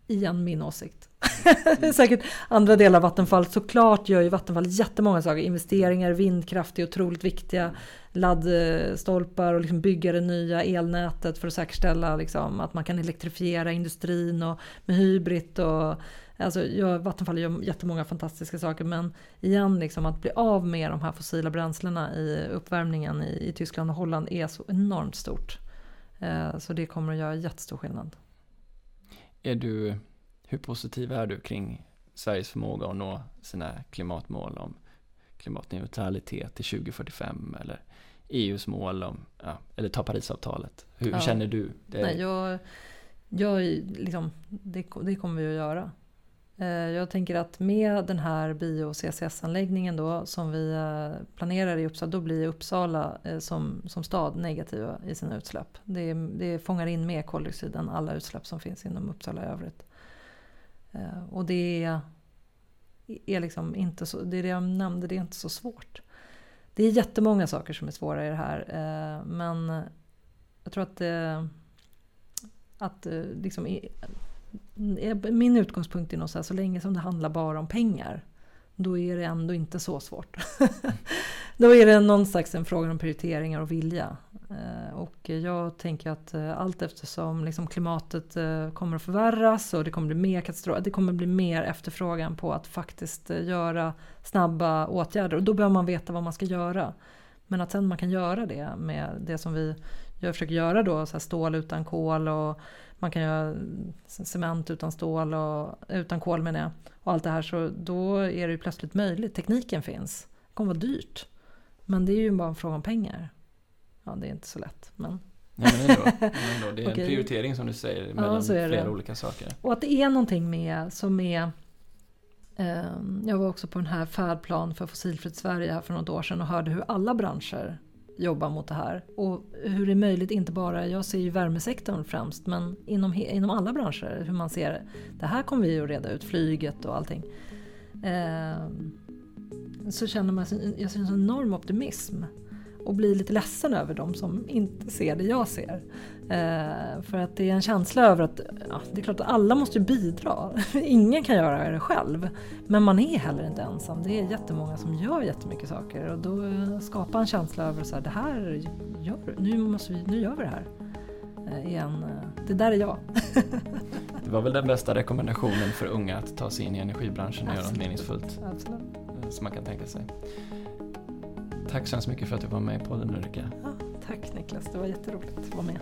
Igen min åsikt. är säkert andra delar av Vattenfall. Såklart gör ju Vattenfall jättemånga saker. Investeringar, vindkraft är otroligt viktiga. Laddstolpar och liksom bygga det nya elnätet för att säkerställa liksom att man kan elektrifiera industrin och med hybrid. Och, alltså, ja, Vattenfall gör jättemånga fantastiska saker men igen liksom att bli av med de här fossila bränslena i uppvärmningen i, i Tyskland och Holland är så enormt stort. Eh, så det kommer att göra jättestor skillnad. Är du hur positiv är du kring Sveriges förmåga att nå sina klimatmål om klimatneutralitet till 2045 eller EUs mål om, ja, eller ta Parisavtalet. Hur, ja. känner du? Det... Nej, jag, jag liksom, det, det kommer vi att göra. Eh, jag tänker att med den här bio-CCS-anläggningen då som vi eh, planerar i Uppsala, då blir Uppsala eh, som, som stad negativa i sina utsläpp. Det, det fångar in mer koldioxid än alla utsläpp som finns inom Uppsala i övrigt. Och det är, är liksom inte så, det är det jag nämnde, det är inte så svårt. Det är jättemånga saker som är svåra i det här men jag tror att, att liksom min utgångspunkt är nog så här, så länge som det handlar bara om pengar, då är det ändå inte så svårt. då är det någon slags en fråga om prioriteringar och vilja. Eh, och jag tänker att eh, allt eftersom liksom klimatet eh, kommer att förvärras och det kommer bli mer katastrof, det kommer bli mer efterfrågan på att faktiskt göra snabba åtgärder och då behöver man veta vad man ska göra. Men att sen man kan göra det med det som vi jag försöker göra då, så stål utan kol och man kan göra cement utan stål och utan kol menar jag. Och allt det här så då är det ju plötsligt möjligt. Tekniken finns. Det kommer vara dyrt. Men det är ju bara en fråga om pengar. Ja, det är inte så lätt. Men... Nej, men ändå, ändå. Det är en prioritering som du säger mellan ja, flera olika saker. Och att det är någonting med som är eh, jag var också på den här färdplan för fossilfritt Sverige här för något år sedan och hörde hur alla branscher jobba mot det här. Och hur det är möjligt, inte bara, jag ser ju värmesektorn främst, men inom, inom alla branscher, hur man ser det här kommer vi att reda ut, flyget och allting. Eh, så känner man, jag ser en enorm optimism och blir lite ledsen över dem som inte ser det jag ser. Eh, för att det är en känsla över att ja, det är klart att alla måste bidra. Ingen kan göra det själv. Men man är heller inte ensam. Det är jättemånga som gör jättemycket saker och då skapar en känsla över att det här gör nu, måste vi, nu gör vi det här. Eh, igen. Eh, det där är jag. det var väl den bästa rekommendationen för unga att ta sig in i energibranschen och göra något meningsfullt. Absolut. Eh, som man kan tänka sig. Tack så hemskt mycket för att du var med i podden Ulrika. Ja, tack Niklas, det var jätteroligt att vara med.